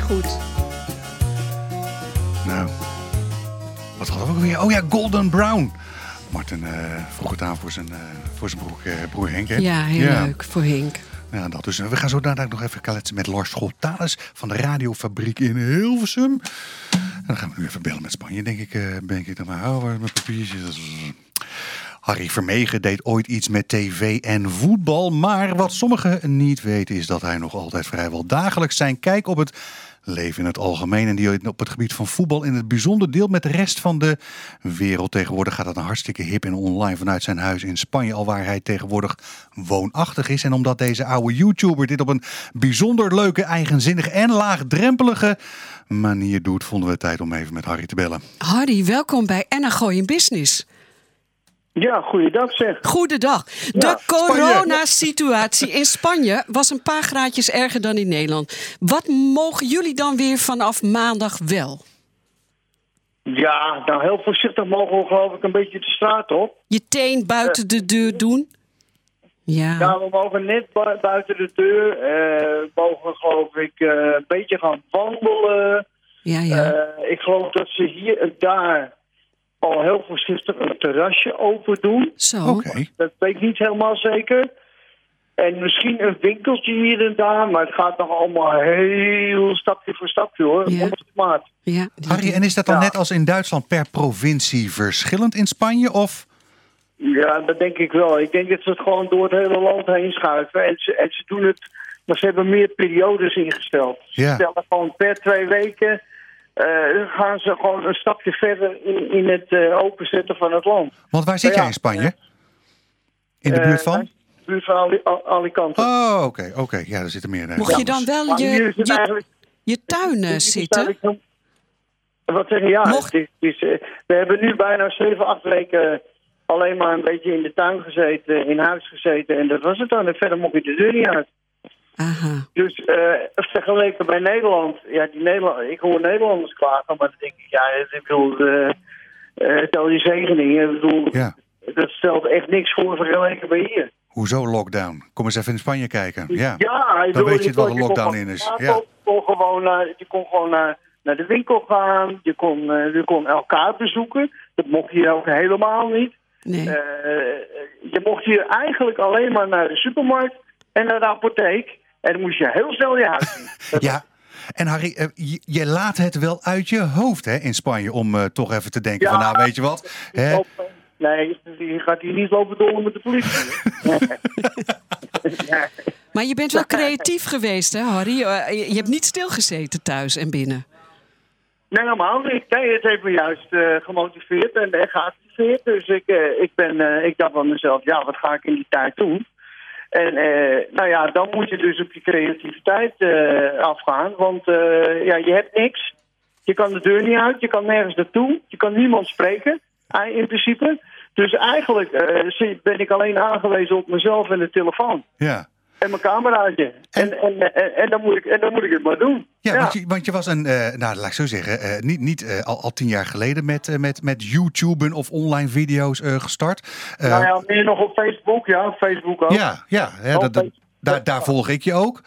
Goed. Wat hadden we ook weer? Oh ja, Golden Brown. Martin eh, vroeg het aan voor zijn, eh, voor zijn broer, eh, broer Henk. Hè? Ja, heel leuk voor Henk. Ja, dat dus. We gaan zo dadelijk nog even kletsen met Lars Scholtalis van de radiofabriek in Hilversum. En dan gaan we nu even bellen met Spanje, denk ik. denk ik dan maar, waar is mijn papiertje? Dat is- Harry Vermegen deed ooit iets met tv en voetbal. Maar wat sommigen niet weten is dat hij nog altijd vrijwel dagelijks zijn kijk op het leven in het algemeen. En die op het gebied van voetbal in het bijzonder deelt met de rest van de wereld. Tegenwoordig gaat het een hartstikke hip en online vanuit zijn huis in Spanje. Al waar hij tegenwoordig woonachtig is. En omdat deze oude YouTuber dit op een bijzonder leuke, eigenzinnige en laagdrempelige manier doet, vonden we het tijd om even met Harry te bellen. Harry, welkom bij Enna Gooi in Business. Ja, goeiedag zeg. Goedendag. De Ja, coronasituatie in Spanje was een paar graadjes erger dan in Nederland. Wat mogen jullie dan weer vanaf maandag wel? Ja, nou heel voorzichtig mogen we geloof ik een beetje de straat op. Je teen buiten de deur doen? Ja. Ja, we mogen net bu- buiten de deur. eh mogen geloof ik eh, een beetje gaan wandelen. Ja, ja. Eh, ik geloof dat ze hier en daar al heel voorzichtig een terrasje open doen. Zo. Oké. Dat weet ik niet helemaal zeker. En misschien een winkeltje hier en daar, maar het gaat nog allemaal heel stapje voor stapje hoor. Ja. Ja. Harry, en is dat dan Ja. net als in Duitsland per provincie verschillend in Spanje? Of Ja, dat denk ik wel. Ik denk dat ze het gewoon door het hele land heen schuiven. En ze, en ze doen het, maar ze hebben meer periodes ingesteld. Ze Ja. stellen gewoon per twee weken, eh, gaan ze gewoon een stapje verder in, in het eh, openzetten van het land. Want waar zit Ja, jij in Spanje? In de Eh, buurt van? de buurt van Ali- Al- Alicante. Oh, oké, oké. Ja, er zitten meer. Mocht je dan wel je, je, tuin zitten? Wat zeg je? Ja, Mocht- het is, het is, we hebben nu bijna 7, 8 weken alleen maar een beetje in de tuin gezeten, in huis gezeten. En dat was het dan. En verder mocht je de deur niet uit. Aha. Dus eh, vergeleken bij Nederland, ja, die Nederland, ik hoor Nederlanders klagen, maar dan denk ik, ja, ik bedoel, eh eh, tel je zegeningen, ik bedoel, Ja. dat stelt echt niks voor vergeleken bij hier. Hoezo lockdown? Kom eens even in Spanje kijken. Ja. Ja, Dan bedoel, weet je het wel kon- een lockdown in is. Ja. Je kon gewoon naar, je kon gewoon naar, naar de winkel gaan, je kon, eh, je kon elkaar bezoeken. Dat mocht hier ook helemaal niet. Nee. Eh, je mocht hier eigenlijk alleen maar naar de supermarkt en naar de apotheek. En dan moest je heel snel je huis zien. Ja. En Harry, eh, je, je laat het wel uit je hoofd hè, in Spanje om eh, toch even te denken Ja. van nou weet je wat. Hè? Nee, je gaat hier niet lopen dollen met de politie. Ja. Maar je bent wel creatief geweest, hè, Harry? Eh, Je hebt niet stilgezeten thuis en binnen. Nee, helemaal niet. Nee, het heeft me juist eh, gemotiveerd en, en geactiveerd. Dus ik, eh, ik, ben, eh, ik dacht van mezelf, ja, wat ga ik in die tijd doen? En eh, nou ja, dan moet je dus op je creativiteit eh, afgaan. Want eh, ja, je hebt niks. Je kan de deur niet uit, je kan nergens naartoe. Je kan niemand spreken, in principe. Dus eigenlijk ben ik alleen aangewezen op mezelf en de telefoon. Ja. En mijn cameraatje. En, en, en, en, dan moet ik, en dan moet ik het maar doen. Ja, Want, je, want je was een, eh, nou laat ik zo zeggen, eh, niet, niet eh, al, al tien jaar geleden met, met, met YouTuben of online video's gestart. Nou ja, meer nog op Facebook, ja, Facebook ook. ja, ja hè, dat, dat- daar, daar volg ik je ook.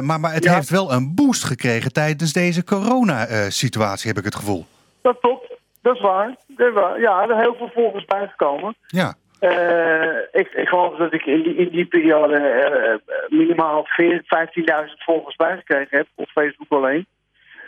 Maar, maar het Ja. heeft wel een boost gekregen tijdens deze corona-situatie, heb ik het gevoel. Dat klopt, dat is waar. Dat is waar. Ja, er zijn heel veel volgers bijgekomen. Ja, Eh, ik, ik geloof dat ik in die, in die periode eh, minimaal 14 15.000 volgers bijgekregen heb op Facebook alleen.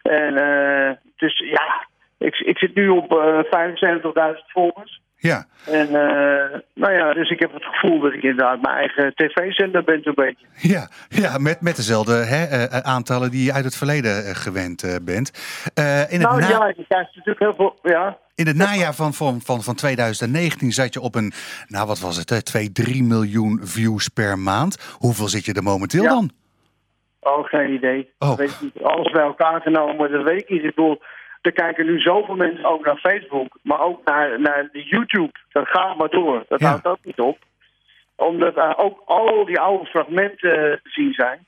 En eh, dus ja, ik, ik zit nu op eh 75.000 volgers. Ja. En eh, nou ja, dus ik heb het gevoel dat ik inderdaad mijn eigen tv-zender ben zo'n beetje. Ja, ja met, met dezelfde hè, eh, aantallen die je uit het verleden eh, gewend eh, bent. Eh, in, het Nou na- ja, je krijgt natuurlijk heel veel, ja. in het najaar van, van, van, van 2019 zat je op een, nou wat was het, hè, 2, 3 miljoen views per maand. Hoeveel zit je er momenteel Ja. dan? Oh, geen idee. Oh. Weet ik niet. Alles bij elkaar genomen, dat weet ik niet. Ik bedoel, er kijken nu zoveel mensen ook naar Facebook, maar ook naar, naar YouTube. Dat gaat maar door. Dat Ja. houdt ook niet op. Omdat er ook al die oude fragmenten eh, te zien zijn.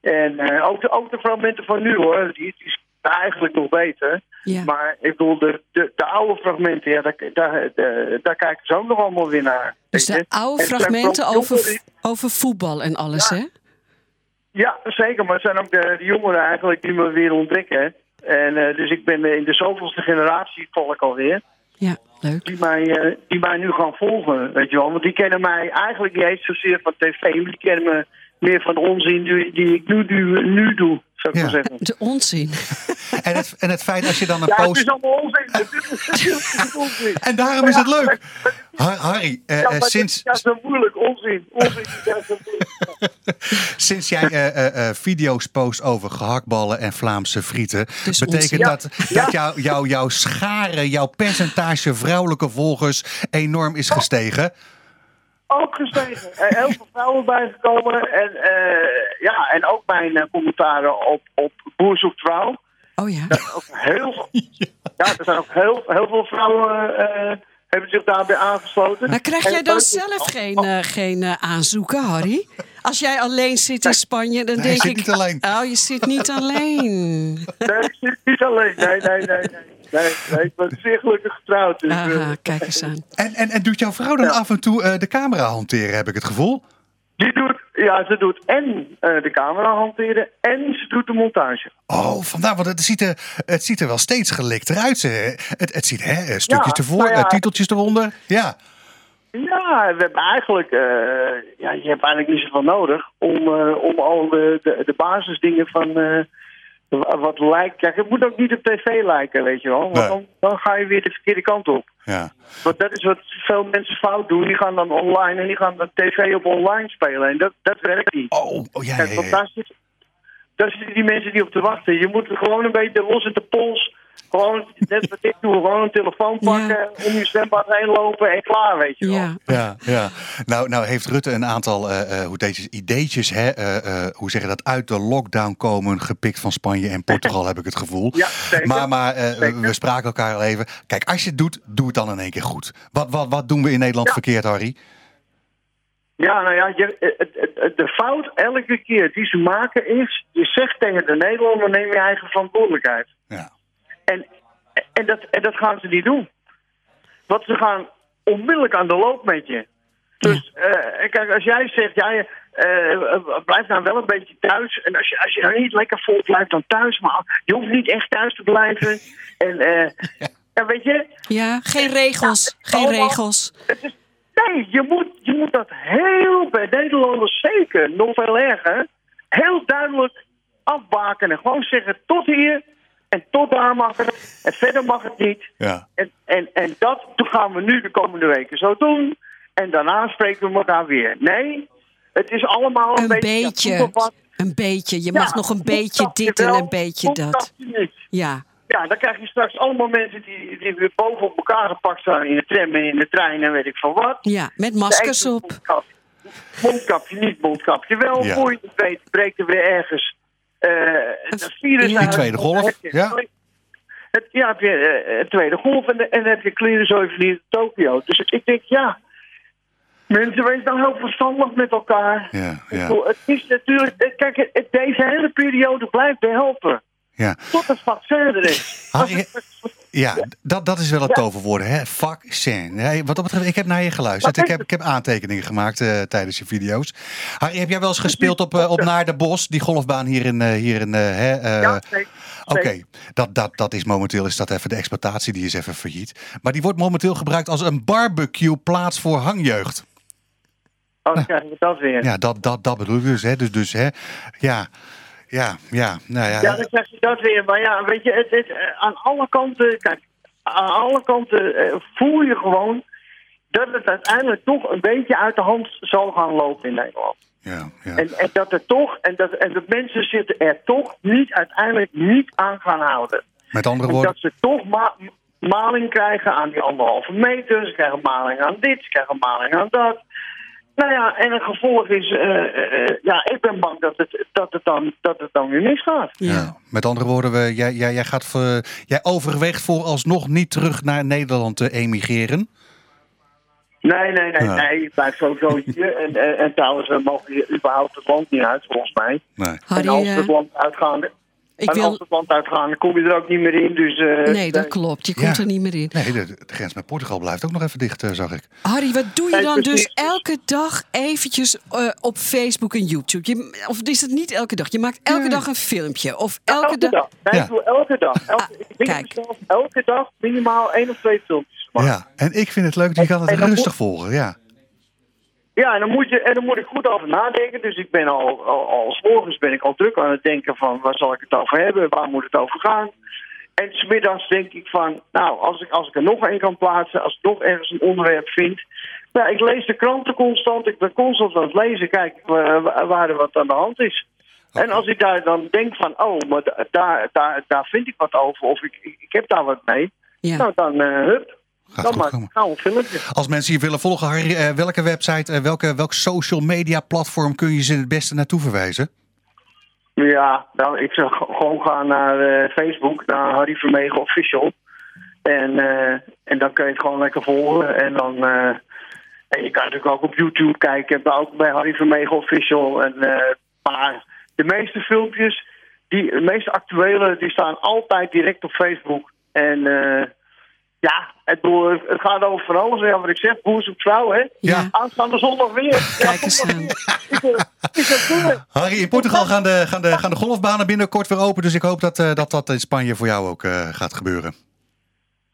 En eh, ook, de, ook de fragmenten van nu hoor, die, die zijn eigenlijk nog beter. Ja. Maar ik bedoel, de, de, de oude fragmenten, ja, daar, daar, de- daar kijken ze ook nog allemaal weer naar. Dus de oude fragmenten over, over voetbal en alles, Ja. hè? Ja, zeker. Maar het zijn ook de, de jongeren eigenlijk die me weer ontdekken. En eh, dus ik ben in de zoveelste generatie volk alweer. Ja, leuk. Die mij, eh, die mij nu gaan volgen, weet je wel. Want die kennen mij eigenlijk niet eens zozeer van tv. Maar die kennen me meer van de onzin die, die ik nu, nu, nu doe, zou ik Ja. maar zeggen. De onzin. En het, en het feit als je dan een Ja, het post... is allemaal onzin. Het onzin. En daarom is het leuk. Ha- Harry, eh, Ja, eh, maar sinds, dat is zo moeilijk. Onzin. Onzin is juist zo moeilijk. sinds jij eh, eh, eh, video's post over gehaktballen en Vlaamse frieten, Dus betekent onzin. dat Ja. dat jouw jou, jouw scharen, jouw percentage vrouwelijke volgers enorm is gestegen? Ook gestegen. Er heel veel vrouwen bijgekomen. En, eh, ja, en ook mijn eh, commentaren op, op Boer zoekt vrouw. Oh ja. Dat ook heel ja, er zijn ook heel, heel veel vrouwen eh, hebben zich daarbij aangesloten. Maar krijg jij dan zelf geen, eh, geen eh, aanzoeken, Harry? Als jij alleen zit in Spanje, dan Nee, denk je ik... zit niet alleen. Oh, je zit niet alleen. Nee, ik zit niet alleen. Nee, nee, nee. nee. Nee, nee, ik ben zeer gelukkig getrouwd. Dus, Aha, kijk eens aan. En, en, en doet jouw vrouw dan af en toe eh, de camera hanteren, heb ik het gevoel? die doet, ja, ze doet en eh, de camera hanteren en ze doet de montage. Oh, vandaar, want het ziet er, het ziet er wel steeds gelikter uit. Het, het ziet hè, stukjes Ja, ervoor, nou ja. titeltjes eronder. Ja. Ja, we hebben eigenlijk, eh, ja, je hebt eigenlijk niet zoveel nodig om, eh, om al de, de, de basisdingen van eh, wat lijkt. Kijk, het moet ook niet op tv lijken, weet je wel. Want Nee. dan, dan ga je weer de verkeerde kant op. ja. Want dat is wat veel mensen fout doen. Die gaan dan online en die gaan de tv op online spelen. En dat, dat werkt niet. Oh, oh ja, ja, want ja. daar, zit, daar zitten die mensen die op te wachten. Je moet gewoon een beetje los in de pols. Gewoon, net wat ik doe, gewoon een telefoon pakken, om je zwembad heen lopen en klaar, weet je wel. Ja. Ja, ja. Nou, nou heeft Rutte een aantal eh, eh, hoe deze ideetjes, hè, eh, eh, hoe zeg je dat, uit de lockdown komen, gepikt van Spanje en Portugal, heb ik het gevoel. Ja, zeker. Maar, maar eh, Zeker. we spraken elkaar al even. Kijk, als je het doet, doe het dan in één keer goed. Wat, wat, wat doen we in Nederland Ja. verkeerd, Harry? Ja, nou ja, de fout elke keer die ze maken is... je zegt tegen de Nederlander, neem je eigen verantwoordelijkheid. Ja. En, en, dat, en dat gaan ze niet doen. Want ze gaan onmiddellijk aan de loop met je. Dus eh, kijk, als jij zegt, ja, je, eh, blijf nou wel een beetje thuis. En als je, als je nou niet lekker vol blijft, dan thuis. Maar je hoeft niet echt thuis te blijven. En eh, ja, weet je, Ja, geen regels. Geen allemaal- regels. is, nee, je moet, je moet dat heel bij Nederlanders zeker, nog veel erger, heel duidelijk afbaken en gewoon zeggen tot hier en tot daar mag het en verder mag het niet. Ja. En, en, en dat gaan we nu de komende weken zo doen en daarna spreken we elkaar weer. Nee, het is allemaal een, Een beetje... Een beetje. Je Ja, mag nog een beetje dit en een beetje dat. Ja. Ja, dan krijg je straks allemaal mensen die, die weer boven op elkaar gepakt staan in de tram en in de trein en weet ik van wat. Ja, met maskers op. Mondkapje, niet, mondkapje wel. Ja. Voor je het weet breekt er weer ergens het virus Die tweede golf, ja. Het, ja, heb je eh, een tweede golf en, heb je hier in Tokio. Dus ik denk, ja, mensen, wees dan heel verstandig met elkaar. Ja, ja. bedoel, Het is natuurlijk, eh, kijk, het- deze hele periode blijft behelpen. Ja. Tot het vaccin er is. Harry, ja, dat, dat is wel het Ja. toverwoord, hè? Vaccin. Ja, wat dat betreft, ik heb naar je geluisterd. Ik heb, ik heb aantekeningen gemaakt eh, tijdens je video's. Harry, heb jij wel eens gespeeld op, eh, op Naar de Bos, die golfbaan hier in... eh, hier in hè, Ja, zeker. Oké, dat, dat, dat is momenteel is dat even de exploitatie, die is even failliet. Maar die wordt momenteel gebruikt als een barbecue plaats voor hangjeugd. Oh, krijgen we dat weer. Ja, dat, dat, dat bedoel ik dus. Hè. Dus, dus hè, ja, ja, ja, nou ja. Ja, dan krijg je dat weer. Maar ja, weet je, het, het, eh, aan alle kanten, kijk, aan alle kanten eh, voel je gewoon dat het uiteindelijk toch een beetje uit de hand zal gaan lopen in Nederland. ja, ja. En, en dat er toch, en dat, en dat mensen zitten er toch niet uiteindelijk niet aan gaan houden. Met andere En woorden, dat ze toch ma- maling krijgen aan die anderhalve meter, ze krijgen maling aan dit, ze krijgen maling aan dat. Nou ja, en het gevolg is, eh, eh, eh, ja, ik ben bang dat het, dat het, dan, dat het dan weer misgaat. ja. met andere woorden, we, jij, jij, jij, gaat, voor- jij overweegt vooralsnog niet terug naar Nederland te emigreren. Nee, nee, nee, Ja. nee. Je blijft sowieso hier. En, en, en trouwens, we mogen hier überhaupt het land niet uit, volgens mij. Nee. Harry, en als we het land uitgaan, ik en wil... het land uitgaan, dan kom je er ook niet meer in. Dus, eh, Nee, dat klopt. Je komt Ja. er niet meer in. Nee, de, de grens met Portugal blijft ook nog even dicht, eh, zag ik. Harry, wat doe je Nee, dan precies. dus elke dag eventjes eh, op Facebook en YouTube? Je, of is het niet elke dag? Je maakt elke dag een filmpje. Of elke, elke dag... dag. Nee, Ja. ik doe elke dag. Elke, Ah, ik kijk. mezelf elke dag minimaal één of twee filmpjes. maken. Ja, en ik vind het leuk, je kan het En rustig moet- volgen, ja. Ja, en dan, moet je, en dan moet ik goed over nadenken. Dus ik ben al, al, al 's morgens ben ik al druk aan het denken van waar zal ik het over hebben, waar moet het over gaan. En smiddags denk ik van, nou, als ik, als ik er nog één kan plaatsen, als ik nog ergens een onderwerp vind. Nou, ik lees de kranten constant, ik ben constant aan het lezen, kijk waar, waar er wat aan de hand is. En als ik daar dan denk van, oh, maar da- daar, daar, daar vind ik wat over, of ik, ik, ik heb daar wat mee. Ja. Nou, dan uh, hup, Gaat dan goed komen. een filmpje. Als mensen je willen volgen, Harry, eh, welke website, eh, welke, welk social media platform kun je ze het beste naartoe verwijzen? Ja, nou, ik zou gewoon gaan naar eh, Facebook, naar Harry Vermegen Official. En, en dan kun je het gewoon lekker volgen. En dan... en je kan natuurlijk ook op YouTube kijken, maar ook bij Harry Vermegen Official. En, maar de meeste filmpjes, die, de meeste actuele, die staan altijd direct op Facebook. En ja, het, boer, het gaat over van alles. Ja, wat ik zeg, boers op trouw, hè? Ja. Aanstaande zondag weer. Kijk eens aan. goed? Harry, in Portugal gaan de, gaan, de, gaan de golfbanen binnenkort weer open. Dus ik hoop dat eh, dat, dat in Spanje voor jou ook eh, gaat gebeuren.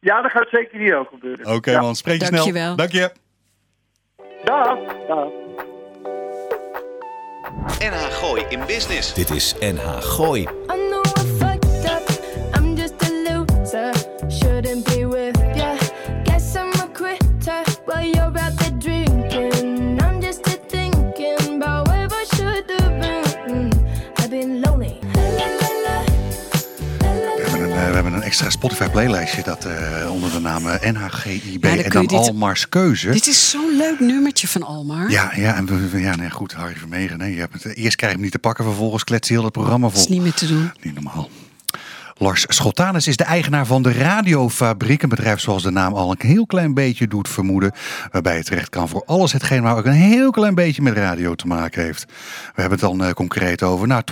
Ja, dat gaat zeker hier ook gebeuren. Oké ja. man, spreek je Dankjewel. snel. Dank je. Dag. Dag. NH Gooi in Business. Dit is NH Gooi. I know I fucked up. I'm just a loser. Shouldn't be with extra Spotify playlijstje dat eh, onder de naam eh, NHGIB Ja, dan en dan dit- Almars Keuze. Dit is zo'n leuk nummertje van Almar. Ja, ja, en ja nee, goed, Harry Vermegen. Nee, je hebt het, eerst krijg je hem niet te pakken, vervolgens klets je heel het programma Dat vol. is niet meer te doen. Niet normaal. Lars Schotanus is de eigenaar van de Radiofabriek. Een bedrijf zoals de naam al een heel klein beetje doet vermoeden. Waarbij je terecht kan voor alles hetgeen maar ook een heel klein beetje met radio te maken heeft. We hebben het dan eh, concreet over. Nou,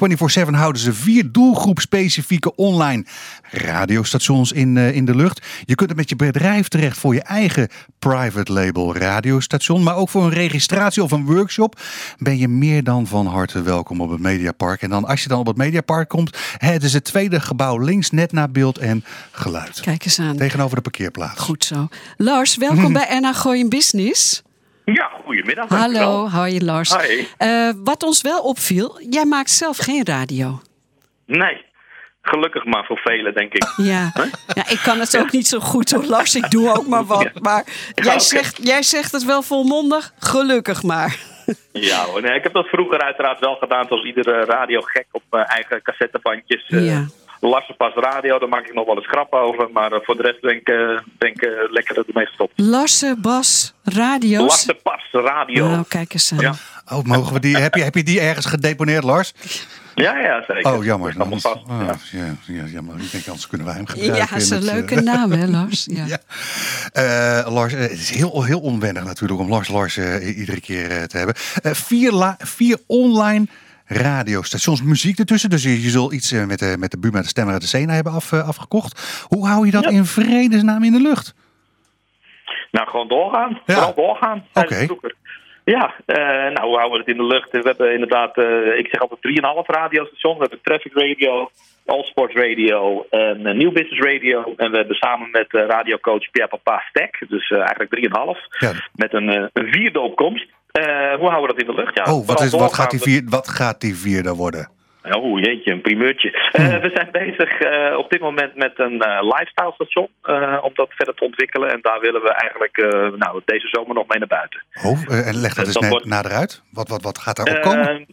24-7 houden ze vier doelgroep specifieke online radiostations in, eh, in de lucht. Je kunt het met je bedrijf terecht voor je eigen private label radiostation. Maar ook voor een registratie of een workshop ben je meer dan van harte welkom op het Mediapark. En dan als je dan op het Mediapark komt, het is het tweede gebouw links net na beeld en geluid. Kijk eens aan. Tegenover de parkeerplaats. Goed zo. Lars, welkom bij NH Gooi in Business. Ja, goedemiddag. Hallo, hoi Lars. Hi. Eh, wat ons wel opviel, jij maakt zelf geen radio. Nee, gelukkig maar voor velen, denk ik. Ja. ja, ik kan het ook niet zo goed hoor, Lars. Ik doe ook maar wat. Maar jij, zegt, jij zegt het wel volmondig, gelukkig maar. Ja hoor, nee, ik heb dat vroeger uiteraard wel gedaan, zoals iedere radiogek op mijn eigen cassettebandjes. Eh, Ja. Larsen pas radio, daar maak ik nog wel eens grappen over. Maar eh, voor de rest ben ik, eh, ben ik eh, lekker ermee gestopt. Larsen, Bas, radio's. Larsen pas radio. Nou, kijk eens aan. Ja. Oh, mogen we die, heb, je, heb je die ergens gedeponeerd, Lars? Ja, ja, zeker. Oh, jammer. Dat allemaal vast. Ah, ja. ja, ja, jammer. Ik denk, anders kunnen wij hem Ja, gebruiken. dat is een het, eh, leuke naam hè, Lars. Ja. Ja. Eh, Lars, eh, het is heel, heel onwennig natuurlijk om Lars Lars eh, iedere keer eh, te hebben. Eh, vier, la- vier online radiostations, muziek ertussen. Dus je, je zult iets met, de, met de Buma de Stemmer uit de Sena hebben af, afgekocht. Hoe hou je dat Ja. in vredesnaam in de lucht? Nou, gewoon doorgaan. Ja. Vooral doorgaan. Oké. Ja, eh, nou, hoe houden we het in de lucht? We hebben inderdaad, eh, ik zeg altijd 3,5 radiostations. We hebben Traffic Radio, All Sports Radio en eh, New Business Radio. En we hebben samen met radiocoach Pierre Papa Stek, dus eigenlijk 3,5, Ja. met een, een vierde opkomst. Hoe houden we dat in de lucht? Ja, Oh, wat, is, wat, gaat die vier, wat gaat die vierde worden? Oh jeetje, een primeurtje. Eh, we zijn bezig eh, op dit moment met een eh, lifestyle station om dat verder te ontwikkelen. En daar willen we eigenlijk nou, deze zomer nog mee naar buiten. Oh, en leg dat eens wordt- nader uit. Wat, wat, wat gaat daar opkomen? Eh,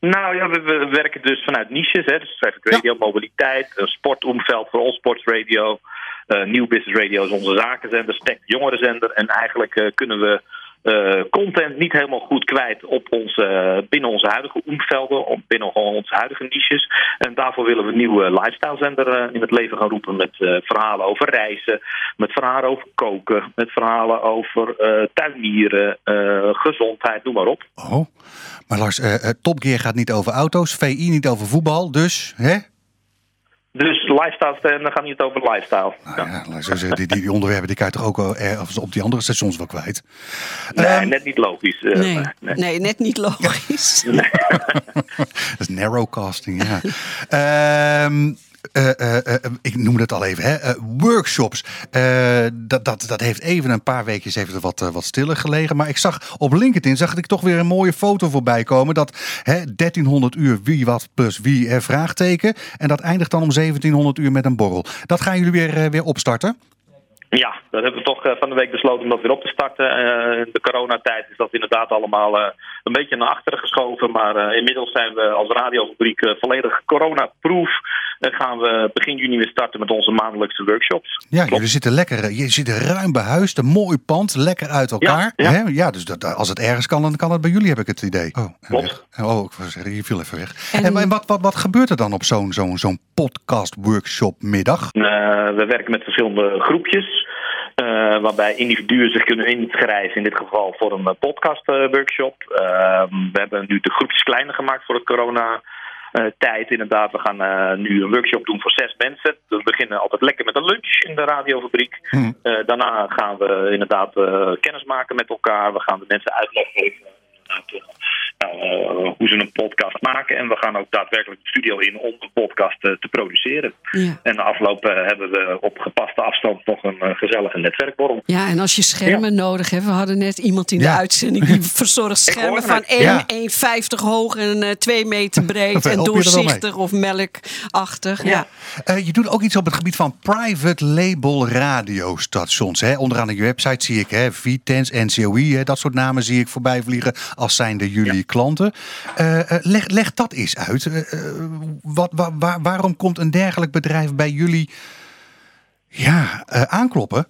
nou ja, we, we werken dus vanuit niches. Hè, dus traffic radio, mobiliteit, een sportomveld voor All Sports Radio. New Business Radio is onze zakenzender, Stek jongerenzender. En eigenlijk kunnen we eh, content niet helemaal goed kwijt op onze, binnen onze huidige omvelden, binnen onze huidige niches. En daarvoor willen we een nieuwe eh, in het leven gaan roepen met eh, verhalen over reizen, met verhalen over koken, met verhalen over eh, tuinieren, eh, gezondheid, noem maar op. Oh, maar Lars, eh, eh, Top Gear gaat niet over auto's, VI niet over voetbal, dus hè? Dus lifestyle, en dan gaat niet over lifestyle. Nou ja, zo zeggen, die, die, onderwerpen die kan je toch ook op die andere stations wel kwijt. Nee, Ehm, net niet logisch. eh, Nee, nee. nee, net niet logisch. Dat is narrowcasting, ja. Ehm, eh, eh, eh, ik noemde het al even, hè? workshops. Dat, dat, dat heeft even een paar heeft het wat, wat stiller gelegen. Maar ik zag op LinkedIn zag ik toch weer een mooie foto voorbij komen. Dat hè, 1300 uur wie wat plus wie vraagteken. En dat eindigt dan om 1700 uur met een borrel. Dat gaan jullie weer, weer opstarten? Ja, dat hebben we toch van de week besloten om dat weer op te starten. In de coronatijd is dat inderdaad allemaal een beetje naar achteren geschoven. Maar inmiddels zijn we als radiofabriek volledig coronaproof. Eh, gaan we begin juni weer starten met onze maandelijkse workshops. Ja, jullie zitten lekker, eh, je zit ruim behuisd, een mooi pand, lekker uit elkaar. Ja, Ja, ja. ja dus dat, als het ergens kan, dan kan het bij jullie, heb ik het idee. Oh, Klopt. weg. Oh, ik zeggen, je viel even weg. En- En, en wat, wat, wat gebeurt er dan op zo'n zo'n zo'n podcast-workshop middag? Eh, we werken met verschillende groepjes. eh, waarbij individuen zich kunnen inschrijven, in dit geval voor een podcast-workshop. we hebben nu de groepjes kleiner gemaakt voor het corona. Eh, tijd inderdaad. We gaan eh, nu een workshop doen voor zes mensen. We beginnen altijd lekker met een lunch in de radiofabriek. Hm. Eh, daarna gaan we inderdaad kennis maken met elkaar. We gaan de mensen uitleg geven nou, eh, hoe ze een podcast maken. En we gaan ook daadwerkelijk de studio in om een podcast eh, te produceren. Ja. En de afloop eh, hebben we op gepaste afstand nog een gezellige netwerkborrel. Ja, en als je schermen nodig hebt. We hadden net iemand in de Ja. uitzending die verzorgt schermen van het. 1, Ja. 1,50 hoog en eh, 2 meter breed. En doorzichtig of melkachtig. Ja. Eh, je doet ook iets op het gebied van private label radiostations. Hè? Onderaan je website zie ik hè, Vitens, NCOI, hè, dat soort namen zie ik voorbij vliegen als zijnde jullie klanten. Eh, eh, leg, leg dat eens uit. Eh, wat, wa- waar- waarom komt een dergelijk bedrijf bij jullie ja, aankloppen?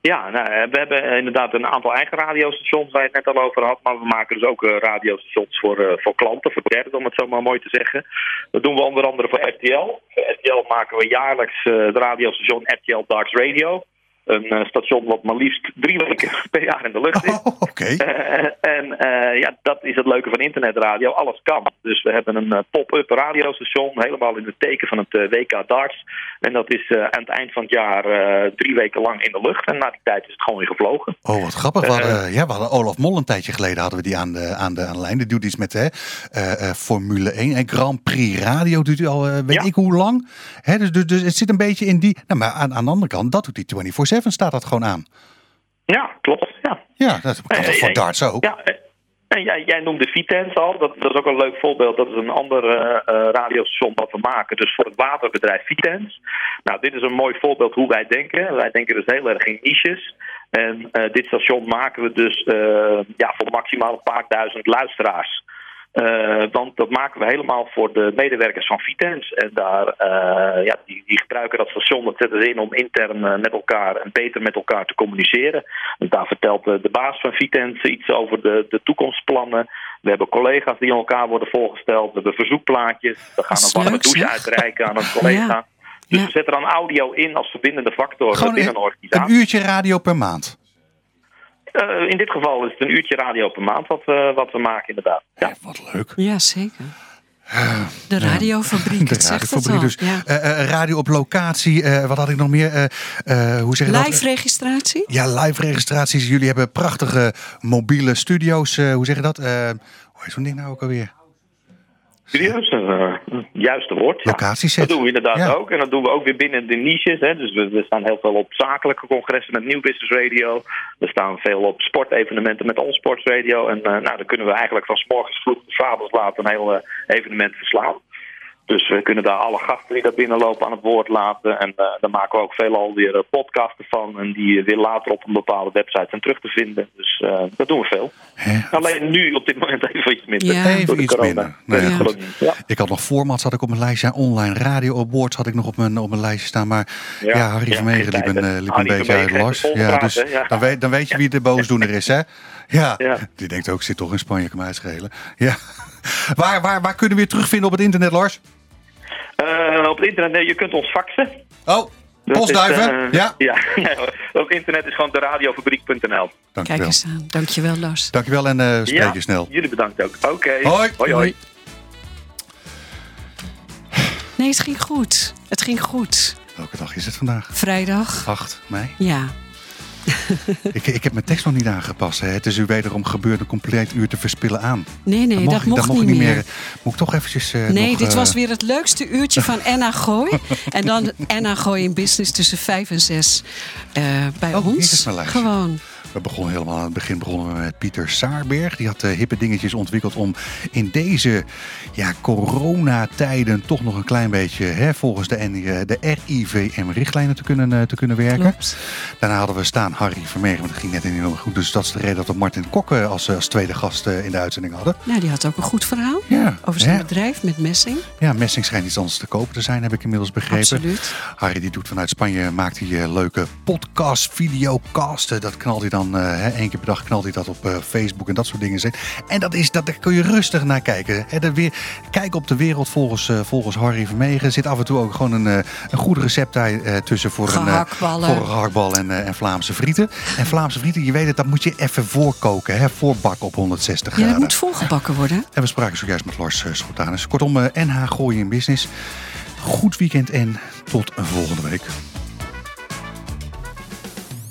Ja, nou, we hebben inderdaad een aantal eigen radiostations waar je het net al over had. Maar we maken dus ook radiostations voor, voor klanten, voor derden om het zo maar mooi te zeggen. Dat doen we onder andere voor RTL. Voor RTL maken we jaarlijks eh het radiostation RTL Darks Radio. Een eh, station wat maar liefst drie weken per jaar in de lucht is. Oh, oké. Eh, en eh, ja, dat is het leuke van internetradio. Alles kan. Dus we hebben een eh, pop-up radiostation, helemaal in het teken van het eh, WK Darts. En dat is eh, aan het eind van het jaar eh, drie weken lang in de lucht. En na die tijd is het gewoon weer gevlogen. Oh, wat grappig. We hadden, ja, we hadden Olaf Mol een tijdje geleden hadden we die aan de, aan de, aan de lijn. Die doet iets met hè, eh, eh, Formule 1 en Grand Prix Radio doet hij al eh, weet Ja. ik hoe lang. Hè, dus, dus, dus het zit een beetje in die... Nou, maar aan, aan de andere kant, dat doet hij 24-7, staat dat gewoon aan. Ja, klopt. Ja. Ja, dat kan toch voor darts ook? Ja, en jij, jij noemde Vitens al. Dat, dat is ook een leuk voorbeeld. Dat is een ander eh, eh, radiostation dat we maken. Dus voor het waterbedrijf Vitens. Nou, dit is een mooi voorbeeld hoe wij denken. Wij denken dus heel erg in niches. En eh, dit station maken we dus ja, voor maximaal een paar duizend luisteraars. Eh, want dat maken we helemaal voor de medewerkers van Vitens. En daar, eh, ja, die, die gebruiken dat station, dat zetten ze in om intern eh, met elkaar en beter met elkaar te communiceren. En daar vertelt de baas van Vitens iets over de, de toekomstplannen. We hebben collega's die aan elkaar worden voorgesteld. We hebben verzoekplaatjes. We gaan een warme douche uitreiken aan een collega. Ja. Dus Ja. we zetten dan audio in als verbindende factor Gewoon binnen een een, organisatie. een uurtje radio per maand. Eh, in dit geval is het een uurtje radio per maand wat we, wat we maken, inderdaad. Ja. Eh, wat leuk. Ja, zeker. De radiofabriek, De het zegt het radiofabriek al. dus. Ja. Eh, eh, radio op locatie, eh, wat had ik nog meer? Eh, eh, hoe zeg je dat? Live registratie? Ja, live registraties. Jullie hebben prachtige mobiele studio's. eh, hoe zeg je dat? Eh, hoe heet zo'n ding nou ook alweer? Serieus, uh, juiste woord. Ja. Dat doen we inderdaad Ja. ook. En dat doen we ook weer binnen de niches. Hè. Dus we, we staan heel veel op zakelijke congressen met Nieuw Business Radio. We staan veel op sportevenementen met Sports Radio. En eh, nou, dan kunnen we eigenlijk van 's morgens vroeg tot avonds laat een heel eh, evenement verslaan. Dus we kunnen daar alle gasten die daar binnenlopen aan het woord laten. En eh daar maken we ook veelal weer eh, podcasten van. En die weer later op een bepaalde website zijn terug te vinden. Dus eh, dat doen we veel. Hè? Alleen nu op dit moment even iets minder. Ja. door Even de iets corona. minder. Nou ja, Ja. goed. Ja. Ik had nog formats had ik op mijn lijstje. Online Radio Awards had ik nog op mijn, op mijn lijstje staan. Maar ja, Ja, Harry ja, Vermegen liep een, eh, liep een beetje uit het Ja, dus ja. Dan, weet, dan weet je wie de boosdoener is, hè? Ja. Ja. Die denkt ook, zit toch in Spanje, kan mij schelen. Ja. Waar, waar, waar kunnen we je terugvinden op het internet, Lars? Eh, op het internet, nee, je kunt ons faxen. Oh, Dat postduiven? is, eh, ja. ja. Op internet is gewoon de radiofabriek.nl. Kijk eens aan. Dankjewel, Lars. Dankjewel en eh spreek Ja, je snel. Jullie bedankt ook. Oké. Hoi. hoi. hoi. Nee, het ging goed. Het ging goed. Welke dag is het vandaag? Vrijdag. 8 mei. Ja. Ik, ik heb mijn tekst nog niet aangepast. Hè. Het is u wederom gebeurd een compleet uur te verspillen aan. Nee, nee, dat, ik- mocht niet meer. Moet ik toch eventjes... eh, Nee, nog, dit eh, was weer het leukste uurtje van Enna Gooi. en dan Enna Gooi in business tussen vijf en zes eh, bij Oh, ons. Gewoon. We begonnen helemaal aan het begin begonnen we met Pieter Saarberg. Die had eh, hippe dingetjes ontwikkeld om in deze ja, coronatijden toch nog een klein beetje hè, volgens de, eh, de RIVM-richtlijnen te kunnen, eh, te kunnen werken. Klopt. Daarna hadden we staan Harry Vermegen, want dat ging net niet helemaal goed. Dus dat is de reden dat we Martin Kok eh, als, als tweede gast in de uitzending hadden. Nou, die had ook een goed verhaal Ja, over zijn hè? bedrijf met Messing. Ja, Messing schijnt iets anders te kopen te zijn, heb ik inmiddels begrepen. Absoluut. Harry die doet vanuit Spanje, maakt hij leuke podcast, videocasten. Dat knalt hij dan, eh, hè, één keer per dag knalt hij dat op eh, Facebook en dat soort dingen. En dat is, dat, daar kun je rustig naar kijken. Hè, de weer, kijk op de wereld volgens, eh, volgens Harry Vermegen. Er zit af en toe ook gewoon een, eh, een goed recept daar eh, tussen voor een, eh, voor een en, eh, en Vlaamse frieten. En Vlaamse frieten, je weet het, dat moet je even voorkoken, hè, voorbakken op 160 Ja, dat graden. moet volgebakken worden. En we spraken zojuist met Lars Schotanus. Kortom, eh, NH Gooien in Business. Goed weekend en tot een volgende week.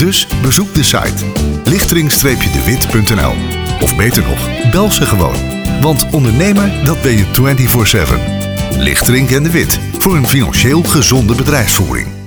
Dus bezoek de site lichtering-dewit.nl Of beter nog, bel ze gewoon. Want ondernemer, dat ben je 24-7. Lichtering en de Wit, voor een financieel gezonde bedrijfsvoering.